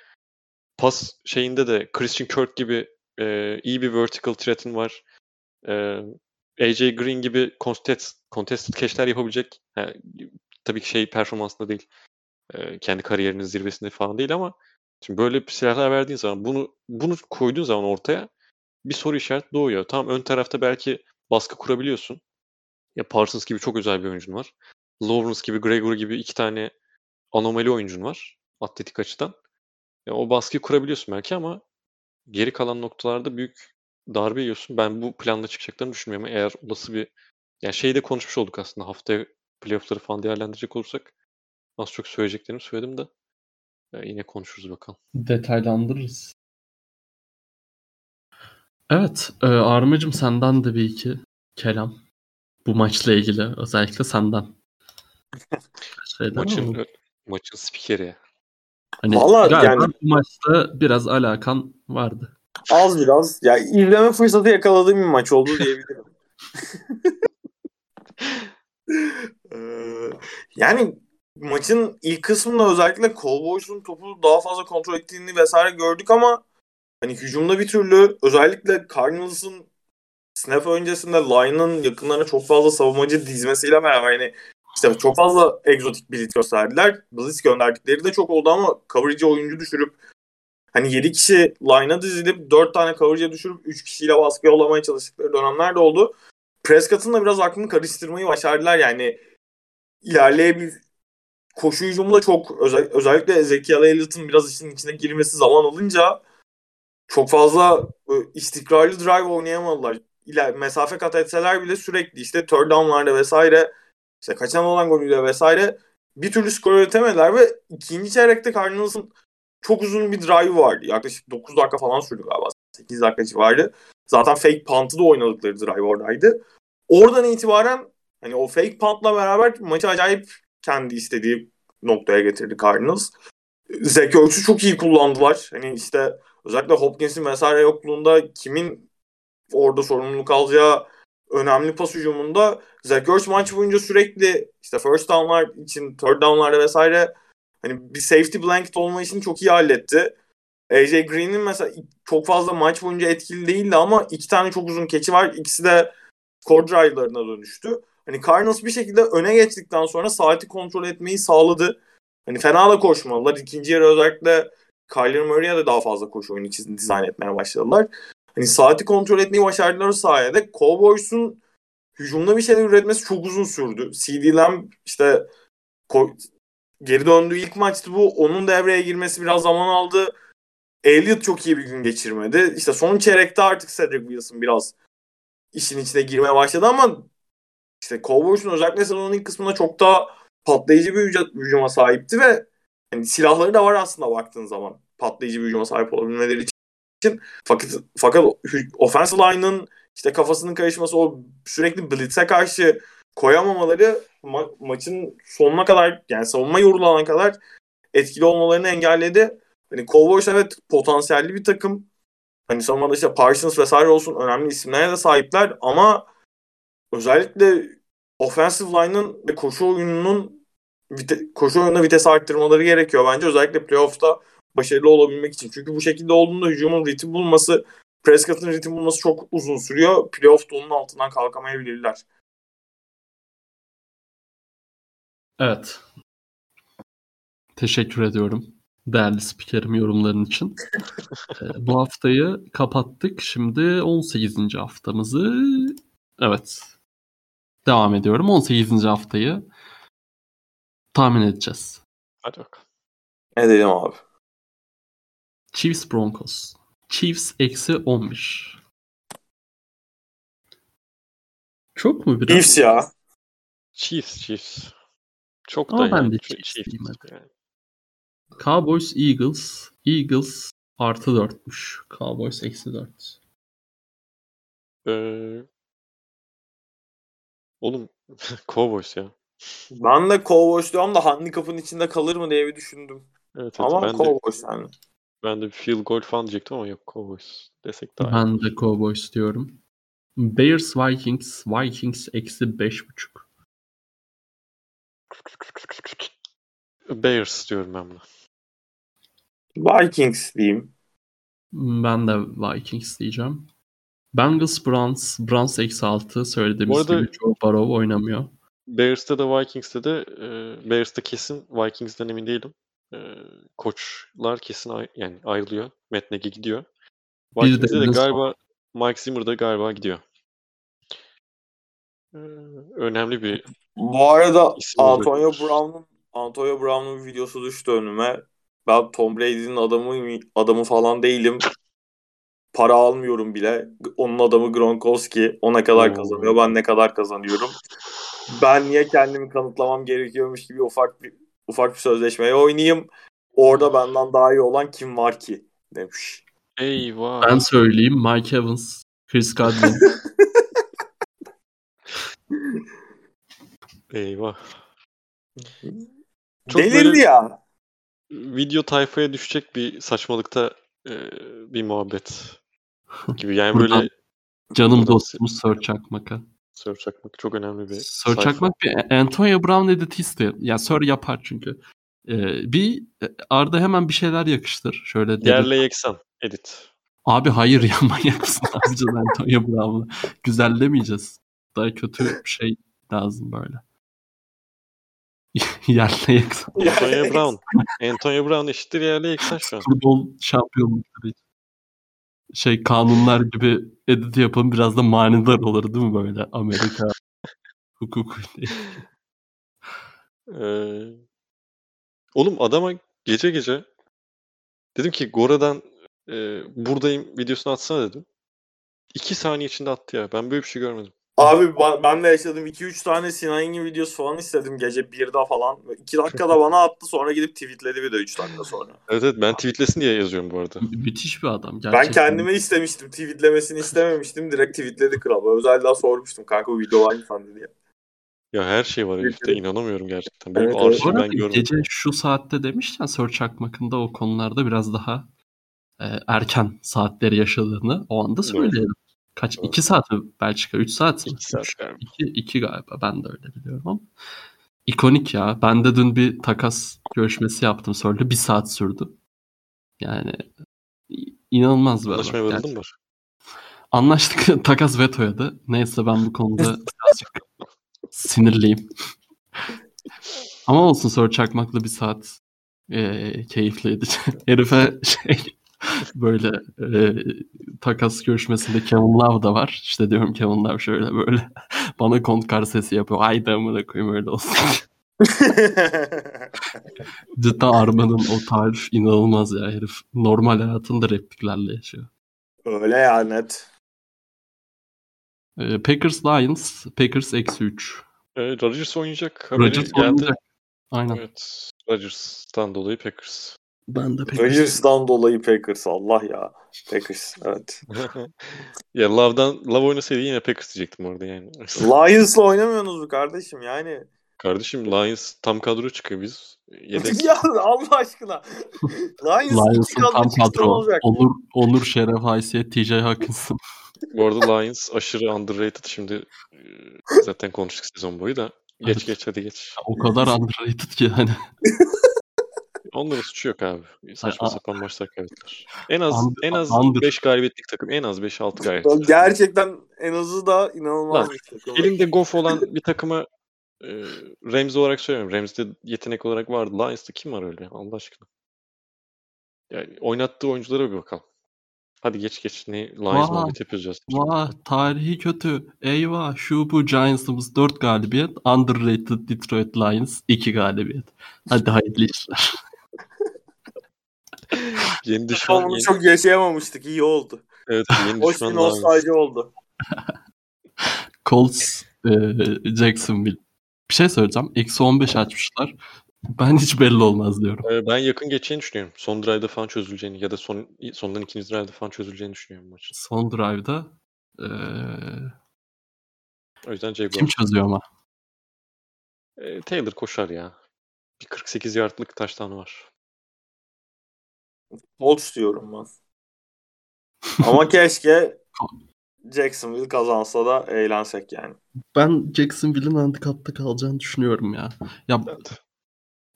pas şeyinde de Christian Kirk gibi e, iyi bir vertical threat'in var. E, AJ Green gibi contest, contested catch'ler yapabilecek. Yani, tabii ki şey performansında değil. E, kendi kariyerinin zirvesinde falan değil ama şimdi böyle bir silahlar verdiğin zaman bunu bunu koyduğun zaman ortaya bir soru işareti doğuyor. Tamam ön tarafta belki baskı kurabiliyorsun. Ya Parsons gibi çok özel bir oyuncun var. Lawrence gibi, Gregory gibi iki tane anomali oyuncun var atletik açıdan. Ya o baskıyı kurabiliyorsun belki ama geri kalan noktalarda büyük darbe yiyorsun. Ben bu planla çıkacaklarını düşünmüyorum. Eğer olası bir yani şeyi de konuşmuş olduk aslında. Haftaya playoff'ları falan değerlendirecek olursak az çok söyleyeceklerimi söyledim de yine konuşuruz bakalım. Detaylandırırız. Evet, e, Armacım senden de bir iki kelam. Bu maçla ilgili özellikle senden. Maçın, mi? maçın spikeri. Hani Vallahi yani bu maçta biraz alakan vardı. Az biraz. Ya izleme fırsatı yakaladığım bir maç oldu diyebilirim. Ee, yani maçın ilk kısmında özellikle Cowboys'un topu daha fazla kontrol ettiğini vesaire gördük ama hani hücumda bir türlü özellikle Cardinals'ın snap öncesinde line'ın yakınlarına çok fazla savunmacı dizmesiyle beraber yani işte çok fazla egzotik blitz gösterdiler. Blitz gönderdikleri de çok oldu ama coverage oyuncu düşürüp hani 7 kişi line'a dizilip 4 tane coverage'e düşürüp 3 kişiyle baskı yollamaya çalıştıkları dönemler de oldu. Prescott'ın da biraz aklını karıştırmayı başardılar yani ilerleyebil koşu hücumunda çok özel, özellikle Ezekiel Elliott'ın biraz işin içine girmesi zaman alınca çok fazla istikrarlı drive oynayamadılar. İler, mesafe kat etseler bile sürekli işte third down'larda vesaire işte kaçan olan golüyle vesaire bir türlü skor üretemediler ve ikinci çeyrekte Cardinals'ın çok uzun bir drive vardı. Yaklaşık 9 dakika falan sürdü galiba. 8 dakika civarı. Zaten fake punt'ı da oynadıkları drive oradaydı. Oradan itibaren hani o fake punt'la beraber maçı acayip kendi istediği noktaya getirdi Cardinals. Zach Ertz'ü çok iyi kullandılar. Hani işte özellikle Hopkins'in vesaire yokluğunda kimin orada sorumluluk alacağı önemli pas hücumunda Zach Ertz maç boyunca sürekli işte first down'lar için, third down'larda vesaire hani bir safety blanket olma işini çok iyi halletti. AJ Green'in mesela çok fazla maç boyunca etkili değildi ama iki tane çok uzun keçi var. İkisi de core drive'larına dönüştü. Hani Cardinals bir şekilde öne geçtikten sonra saati kontrol etmeyi sağladı. Hani fena da koşmadılar. İkinci yarı özellikle Kyler Murray'e de daha fazla koşu oyunu dizayn etmeye başladılar. Hani saati kontrol etmeyi başardılar sayede. Cowboys'un hücumda bir şeyler üretmesi çok uzun sürdü. CD Lamb işte geri döndüğü ilk maçtı bu. Onun devreye girmesi biraz zaman aldı. Elliot çok iyi bir gün geçirmedi. İşte son çeyrekte artık Cedric Wilson biraz işin içine girmeye başladı ama işte Cowboys'un özellikle sezonun ilk kısmında çok daha patlayıcı bir hücuma sahipti ve yani silahları da var aslında baktığın zaman patlayıcı bir hücuma sahip olabilmeleri için. Fakat fakat offensive line'ın işte kafasının karışması o sürekli blitz'e karşı koyamamaları ma- maçın sonuna kadar yani savunma yorulana kadar etkili olmalarını engelledi. Hani Cowboys evet potansiyelli bir takım. Hani savunmada işte Parsons vesaire olsun önemli isimlere de sahipler ama özellikle offensive line'ın ve koşu oyununun vite- koşu oyununda vites arttırmaları gerekiyor bence özellikle playoff'ta başarılı olabilmek için. Çünkü bu şekilde olduğunda hücumun ritim bulması, Prescott'ın ritim bulması çok uzun sürüyor. Playoff'ta onun altından kalkamayabilirler. Evet. Teşekkür ediyorum. değerli spikerim yorumların için. Ee, bu haftayı kapattık. Şimdi 18. haftamızı evet devam ediyorum. 18. haftayı tahmin edeceğiz. Hadi bakalım. Ne dedim abi? Chiefs Broncos. Chiefs eksi 11. Çok mu biraz? Chiefs ya. Chiefs, Chiefs. Çok Ama da ben yani. de Chiefs, Chiefs diyeyim hadi. yani. Cowboys Eagles. Eagles artı 4'müş. Cowboys eksi 4. Ee, oğlum Cowboys ya. Ben de Cowboys diyorum da handikapın içinde kalır mı diye bir düşündüm. Evet, evet. Ama ben de Cowboys yani. ben de field goal falan diyecektim ama yok Cowboys desek daha iyi. Ben de Cowboys diyorum. Bears Vikings. Vikings eksi 5.5. Bears diyorum ben buna. Vikings diyeyim. Ben de Vikings diyeceğim. Bengals Browns. Browns eksi 6. Söylediğimiz Bu arada- gibi Joe Burrow oynamıyor. Bears'ta da Vikings'te de e, Bears'ta kesin Vikings'den emin değilim. E, koçlar kesin ay- yani ayrılıyor. Matt Nagy gidiyor. De Vikings'te de Vince galiba Mike Zimmer da galiba gidiyor. E, önemli bir Bu arada Antonio. Brown'un Antonio Brown'un bir videosu düştü önüme. Ben Tom Brady'nin adamı adamı falan değilim. Para almıyorum bile. Onun adamı Gronkowski. O ne kadar kazanıyor, ben ne kadar kazanıyorum. Ben niye kendimi kanıtlamam gerekiyormuş gibi ufak bir ufak bir sözleşmeye oynayayım. Orada benden daha iyi olan kim var ki demiş. eyvah. Ben söyleyeyim. Mike Evans. Chris Godwin. Eyvah. Çok Delirdi ya. Video tayfaya düşecek bir saçmalıkta e, bir muhabbet gibi. Yani Buradan böyle Canım dostumuz Sir Çakmak'a. Sir Çakmak çok önemli bir Sir sayfa. Çakmak bir Antonio Brown editi istiyor. Ya Sir yapar çünkü. Ee, bir Arda hemen bir şeyler yakıştır. Şöyle dedi. Yerle yeksan edit. Abi hayır ya manyak mısın? Antonio Brown'la? Güzellemeyeceğiz. Daha kötü bir şey lazım böyle. Yerle yaksan. Antonio Brown. Antonio Brown eşittir yerle yeksan şu an. Futbol şampiyonlukları için. Şey kanunlar gibi edit yapalım biraz da manidar olur değil mi böyle Amerika hukuku diye. Ee, oğlum adama gece gece dedim ki Gora'dan e, buradayım videosunu atsana dedim. İki saniye içinde attı ya. Ben böyle bir şey görmedim. Abi ben de yaşadım. 2-3 tane Sinan Engin videosu falan istedim gece 1'de falan. 2 dakikada bana attı sonra gidip tweetledi bir de 3 dakika sonra. Evet evet ben tweetlesin diye yazıyorum bu arada. Mü- Müthiş bir adam gerçekten. Ben kendime istemiştim. Tweetlemesini istememiştim. Direkt tweetledi kral. Özel daha sormuştum kanka bu video var mı falan diye. Ya her şey var herifte inanamıyorum gerçekten. Böyle Evet, evet. arşiv ben görmedim. gece şu saatte demişken Sir Çakmak'ın da o konularda biraz daha e, erken saatleri yaşadığını o anda söyleyelim. Kaç? Evet. 2 saat mi Belçika? 3 saat mi? İki saat galiba. 2, 2 galiba. Ben de öyle biliyorum ama. İkonik ya. Ben de dün bir takas görüşmesi yaptım. Sonra bir saat sürdü. Yani inanılmaz bir. Anlaşmaya varıldı gerçekten. mı? Anlaştık. Takas vetoyadı. Neyse ben bu konuda birazcık sinirliyim. Ama olsun sonra çakmakla bir saat eee keyifliydi. Herife şey böyle eee, takas görüşmesinde Kevin Love da var. İşte diyorum Kevin Love şöyle böyle bana kontkar sesi yapıyor. Haydi amına koyayım öyle olsun. Cidden Arman'ın o tarif inanılmaz ya herif. Normal hayatında repliklerle yaşıyor. Öyle ya net. Eee, Packers Lions. Packers eksi 3. Ee, Rodgers oynayacak Rodgers geldi. oynayacak. Aynen. Evet. Rodgers'tan dolayı Packers. Ben de Packers. Rodgers'dan dolayı Packers. Allah ya. Packers. Evet. ya Love'dan Love oynasaydı yine Packers diyecektim orada yani. Lions'la oynamıyorsunuz mu kardeşim yani? Kardeşim Lions tam kadro çıkıyor biz. Yedek. ya Allah aşkına. Lions, Lions'ın tam ne kadro. olacak? Onur, onur, şeref, haysiyet, TJ Hawkinson. Bu arada Lions aşırı underrated. Şimdi e, zaten konuştuk sezon boyu da. Geç Evet. geç hadi geç. O kadar underrated ki hani. Onların suçu yok abi. Saçma a- sapan maçlar kaybettiler. En az Under- en az under. 5 galibiyetlik takım. En az 5-6 galibiyetlik. Gerçekten en azı da inanılmaz Lan, bir takım. Elinde Goff olan bir takıma e, Rams olarak söylüyorum. Rams'de yetenek olarak vardı. Lions'ta kim var öyle Allah aşkına? Yani oynattığı oyunculara bir bakalım. Hadi geç geç. Ne Lions Vay. muhabbeti yapıyoruz. Vah tarihi kötü. Eyvah şu bu Giants'ımız 4 galibiyet. Underrated Detroit Lions 2 galibiyet. Hadi hayırlı işler. Yeni düşman, Onu yeni, çok yaşayamamıştık. iyi oldu. evet, yeni Hoş bir düşman Lions. nostalji oldu. Colts e, Jacksonville. Bir şey söyleyeceğim. Eksi 15 açmışlar. Ben hiç belli olmaz diyorum. Ee, Ben yakın geçeceğini düşünüyorum. Son drive'da falan çözüleceğini ya da son sondan ikinci drive'da falan çözüleceğini düşünüyorum maçın. Son drive'da e, O yüzden Jaguars. kim çözüyor ama? Ee, Taylor koşar ya. Bir 48 yardlık taştanı var. Colts diyorum ben. Ama keşke Jacksonville kazansa da eğlensek yani. Ben Jacksonville'in handikapta kalacağını düşünüyorum ya. Ya Evet.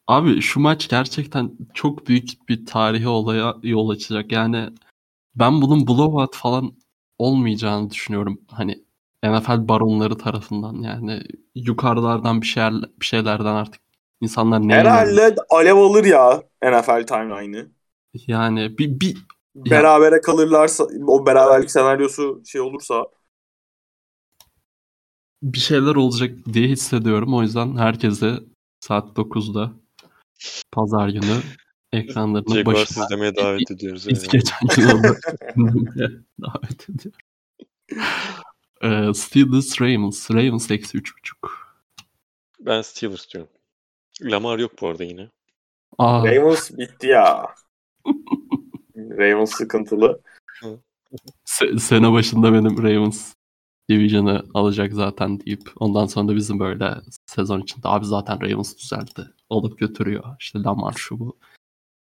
Abi şu maç gerçekten çok büyük bir tarihi olaya yol açacak. Yani ben bunun blowout falan olmayacağını düşünüyorum. Hani NFL baronları tarafından yani yukarılardan bir şeyler bir şeylerden artık insanlar ne Herhalde alev alır ya NFL timeline'ı. Yani bir, bir Berabere kalırlarsa o beraberlik senaryosu şey olursa bir şeyler olacak diye hissediyorum. O yüzden herkese saat 9'da pazar günü ekranlarının başına izlemeye davet ediyoruz. Biz yani. geçen dinlemeye davet ediyorum. Ee, Steelers Ravens. Ravens eksi üç buçuk. Ben Steelers diyorum. Lamar yok bu arada yine. Aa, Ravens bitti ya. Ravens sıkıntılı. se- sene başında benim Ravens Division'ı alacak zaten deyip ondan sonra da bizim böyle sezon içinde abi zaten Ravens düzeldi. Alıp götürüyor. İşte Lamar şu bu.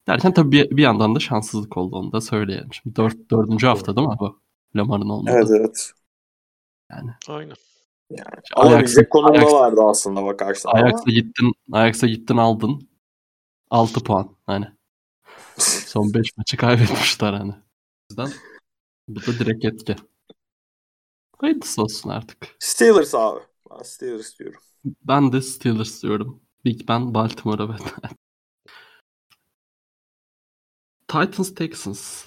Derken tabii bir, bir yandan da şanssızlık oldu onu da söyleyelim. Şimdi dört, dördüncü hafta değil mi bu? Lamar'ın olmadı. Evet evet. Aynen. Yani Ajax'ın- alabilecek konumda Ajax- vardı aslında bakarsan ama. Ajax'a gittin, Ajax'a gittin aldın. 6 puan hani. Son 5 maçı kaybetmişler hani. O yüzden bu da direkt etki. Hayırlısı olsun artık. Steelers abi. Ben Steelers diyorum. Ben de Steelers diyorum. Big Ben Baltimore'a ve Titans Texans.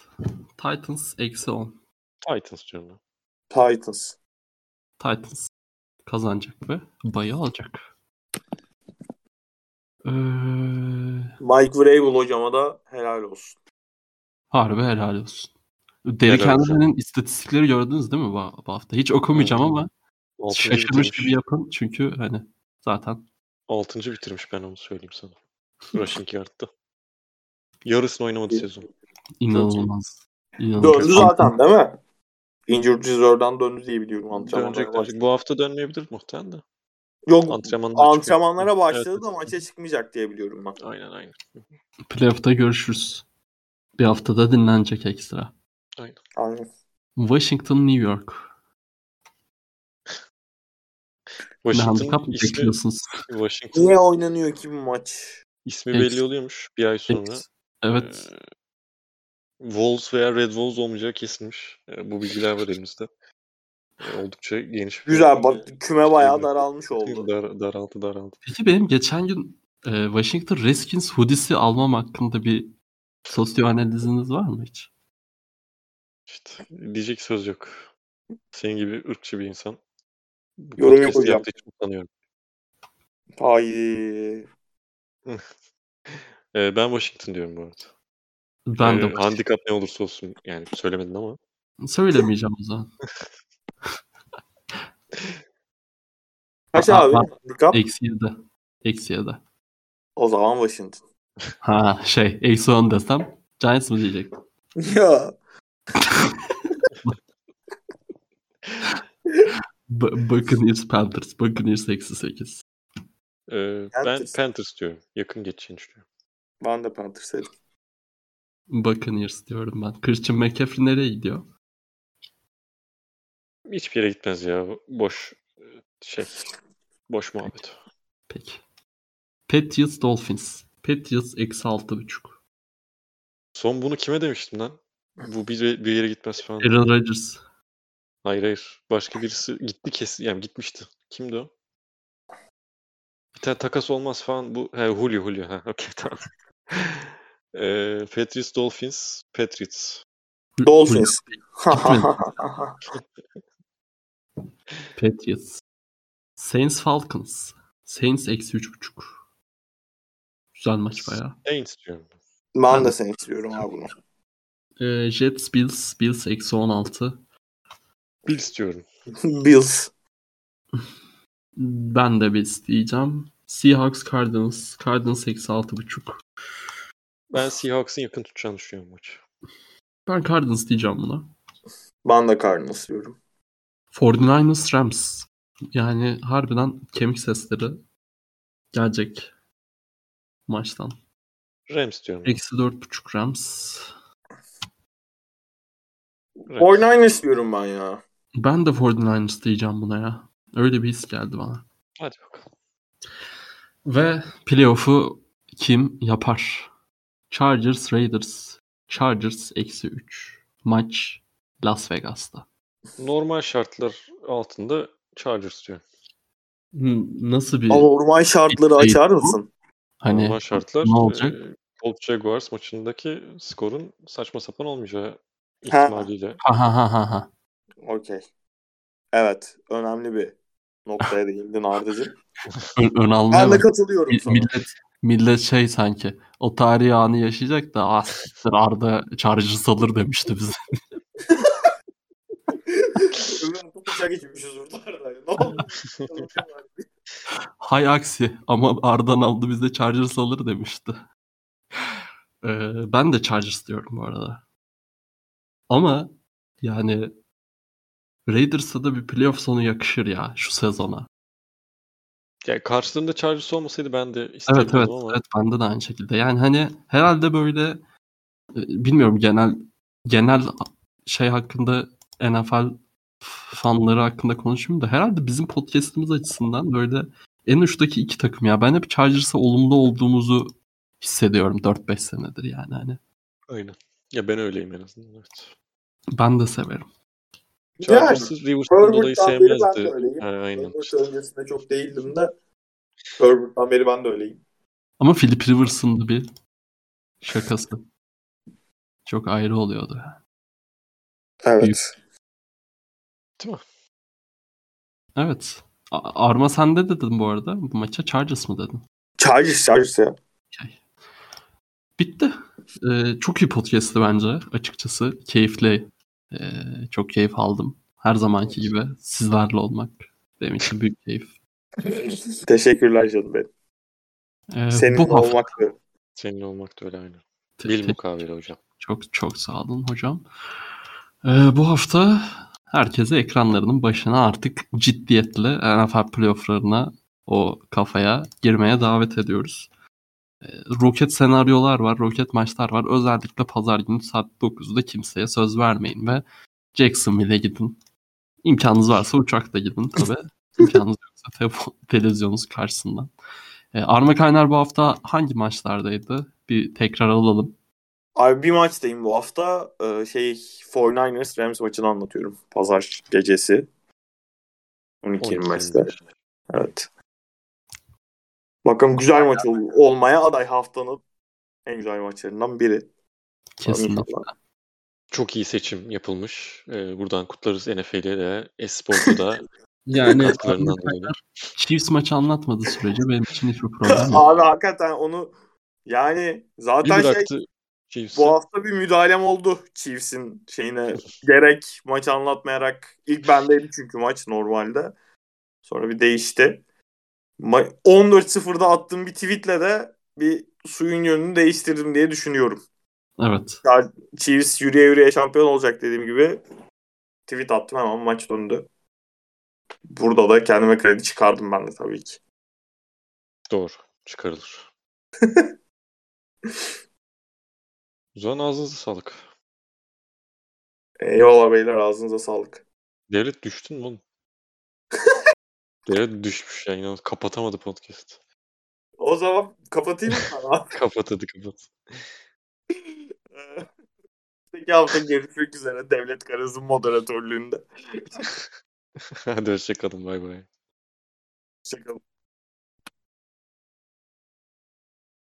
Titans eksi 10. Titans diyorum ben. Titans. Titans kazanacak ve bayı alacak. Ee, Mike Vrabel hocama da helal olsun. Harbi helal olsun. Derrick. Henry'nin istatistikleri gördünüz değil mi bu, bu hafta? Hiç okumayacağım Evet. ama Altıncı şaşırmış bitirmiş. gibi yapın. Çünkü hani zaten Altıncı bitirmiş ben onu söyleyeyim sana. Rushing yardta. Yarısını oynamadı sezon. inanılmaz. inanılmaz. Döndü zaten değil mi? Injured Reserve'dan döndü diye biliyorum antrenmanlara Dönecek dönecek. Bu hafta dönmeyebilir muhtemelen de. Yok Antrenmanlara çıkıyor. antrenmanlara başladı Evet, da maça çıkmayacak diye biliyorum ben. Aynen aynen. Playoff'ta görüşürüz. Bir haftada dinlenecek ekstra. Aynen. Washington, New York. Ne Washington ismi, bekliyorsunuz? Washington Niye oynanıyor ki bu maç? ismi Ex- belli oluyormuş bir ay sonra. Ex- Evet. Ee, Wolves veya Red Wolves olmayacağı kesilmiş. Ee, bu bilgiler var elimizde. Oldukça geniş bir Güzel bak küme bayağı daralmış oldu. Dar, daraltı daraltı. Peki benim geçen gün e, Washington Redskins hoodie'si almam hakkında bir sosyo analiziniz var mı hiç? İşte diyecek söz yok. Senin gibi ırkçı bir insan. Bu Yorum yok hocam. için utanıyorum. Haydi. Ee, ben Washington diyorum bu arada. Ben Ee, de handikap ne olursa olsun yani söylemedin ama. söylemeyeceğim o zaman. Kaç abi? Handicap? Eksi 7. Eksi 7. O zaman Washington. Ha şey eksi 10 desem Giants mı diyecek? ya. B- Buccaneers Panthers. Buccaneers eksi 8. Ee, ben Panthers. Panthers diyorum. Yakın geçeceğini düşünüyorum. Ben de Panthers dedim. Buccaneers diyorum ben. Christian McCaffrey nereye gidiyor? Hiçbir yere gitmez ya. Boş e, şey. Boş muhabbet. Peki. Patriots Dolphins. Patriots eksi 6.5. Son bunu kime demiştim lan? Bu bir, bir yere gitmez falan. Aaron Rodgers. Hayır hayır. Başka birisi gitti kesin. Yani gitmişti. Kimdi o? Bir tane takas olmaz falan. Bu he, Julio Julio. Ha, okey tamam. Ee, Patriots Dolphins. Patriots. Dolphins. Patriots. Saints Falcons. Saints eksi üç buçuk. Güzel maç bayağı. Saints diyorum. ben de seni istiyorum abi bunu. Ee, Jets Bills. Bills eksi 16. Bills diyorum. Bills. Ben de Bills diyeceğim. Seahawks Cardinals. Cardinals eksi altı buçuk. Ben Seahawks'ın yakın tutacağını düşünüyorum maçı. Ben Cardinals diyeceğim buna. Ben de Cardinals diyorum. 49ers Rams. Yani harbiden kemik sesleri gelecek maçtan. Rams diyorum. Eksi dört buçuk Rams. Rams. 49ers diyorum ben ya. Ben de 49ers diyeceğim buna ya. Öyle bir his geldi bana. Hadi bakalım. Ve playoff'u kim yapar? Chargers Raiders. Chargers eksi 3. Maç Las Vegas'ta. Normal şartlar altında Chargers diyorum. N- Nasıl bir Ama orman şartları Değil. açar mısın? hani Normal şartlar ne olacak? e, Colts Jaguars maçındaki skorun saçma sapan olmayacağı ihtimaliyle. ha ha ha ha ha. Okey. Evet. Önemli bir noktaya değindin Arda'cığım. Ön, ön almaya Ben de katılıyorum Mi- sana. Millet millet şey sanki o tarihi anı yaşayacak da ah Arda Chargers alır demişti bize. Topuş'a geçmişiz burada Arda. Ne oldu? Hay aksi ama Arda'nın aldı bizde Chargers alır demişti. Ee, ben de Chargers diyorum bu arada. Ama yani Raiders'a da bir playoff sonu yakışır ya şu sezona. Yani karşılarında Chargers olmasaydı ben de Evet evet, ama evet bende de aynı şekilde. Yani hani herhalde böyle e, bilmiyorum genel genel şey hakkında NFL fanları hakkında konuşayım da herhalde bizim podcast'imiz açısından böyle en uçtaki iki takım ya. Ben hep Chargers'a olumlu olduğumuzu hissediyorum 4-5 senedir yani hani. aynen. Ya ben öyleyim en azından. Evet. Ben de severim. Yani Chargers'ı Rivers'tan dolayı sevmezdi. Ha, aynen. Herbert öncesinde çok değildim de Herbert'tan beri ben de öyleyim. Ama Philip Rivers'ın da bir şakası. Çok ayrı oluyordu. Evet. Büyük. Değil mi? Evet. A- Arma sen de dedin bu arada. Bu maça Chargers mı dedin? Chargers, Chargers ya. Bitti. Ee, çok iyi podcast'tı bence açıkçası. Keyifli. Ee, çok keyif aldım. Her zamanki gibi sizlerle olmak benim için büyük keyif. Teşekkürler canım benim. Ee, Senin bu hafta olmak da. Senin olmak da öyle. Te- Bil mukavele hocam. çok çok sağ olun hocam. Ee, bu hafta herkese ekranlarının başına artık ciddiyetle NFL playofflarına o kafaya girmeye davet ediyoruz. Ee, roket senaryolar var, roket maçlar var. Özellikle pazar günü saat 9'da kimseye söz vermeyin ve Jacksonville'e gidin. İmkanınız varsa uçakla gidin tabii. İmkanınız yoksa te- televizyonunuz karşısından. Ee, Arma Kaynar bu hafta hangi maçlardaydı? Bir tekrar alalım. Abi bir maçtayım bu hafta. Ee, şey 49ers Rams maçını anlatıyorum. Pazar gecesi. 12.25'te. Evet. Bakın güzel maç ol- olmaya aday haftanın en güzel maçlarından biri. Kesinlikle. Çok iyi seçim yapılmış. Ee, buradan kutlarız NFL'e de, Esport'u da Yani. Chiefs maçı anlatmadığı sürece benim için hiçbir problem yok. Abi hakikaten onu yani zaten şey bıraktı Chiefs'i. bu hafta bir müdahalem oldu Chiefs'in şeyine gerek maç anlatmayarak ilk bendeydi çünkü maç normalde. Sonra bir değişti. Ma- 14-0'da attığım bir tweetle de bir suyun yönünü değiştirdim diye düşünüyorum. Evet. Ya Chiefs yürüye yürüye şampiyon olacak dediğim gibi tweet attım hemen maç döndü. Burada da kendime kredi çıkardım ben de tabii ki. Doğru. Çıkarılır. O zaman ağzınıza sağlık. Eyvallah beyler ağzınıza sağlık. Devlet düştün mü oğlum? Devlet düşmüş yani. İnanılmaz. Kapatamadı podcast. O zaman kapatayım mı sana? kapat hadi kapat. Peki hafta görüşmek üzere Devlet Karaz'ın moderatörlüğünde. hadi hoşçakalın. Bay bay. Hoşçakalın.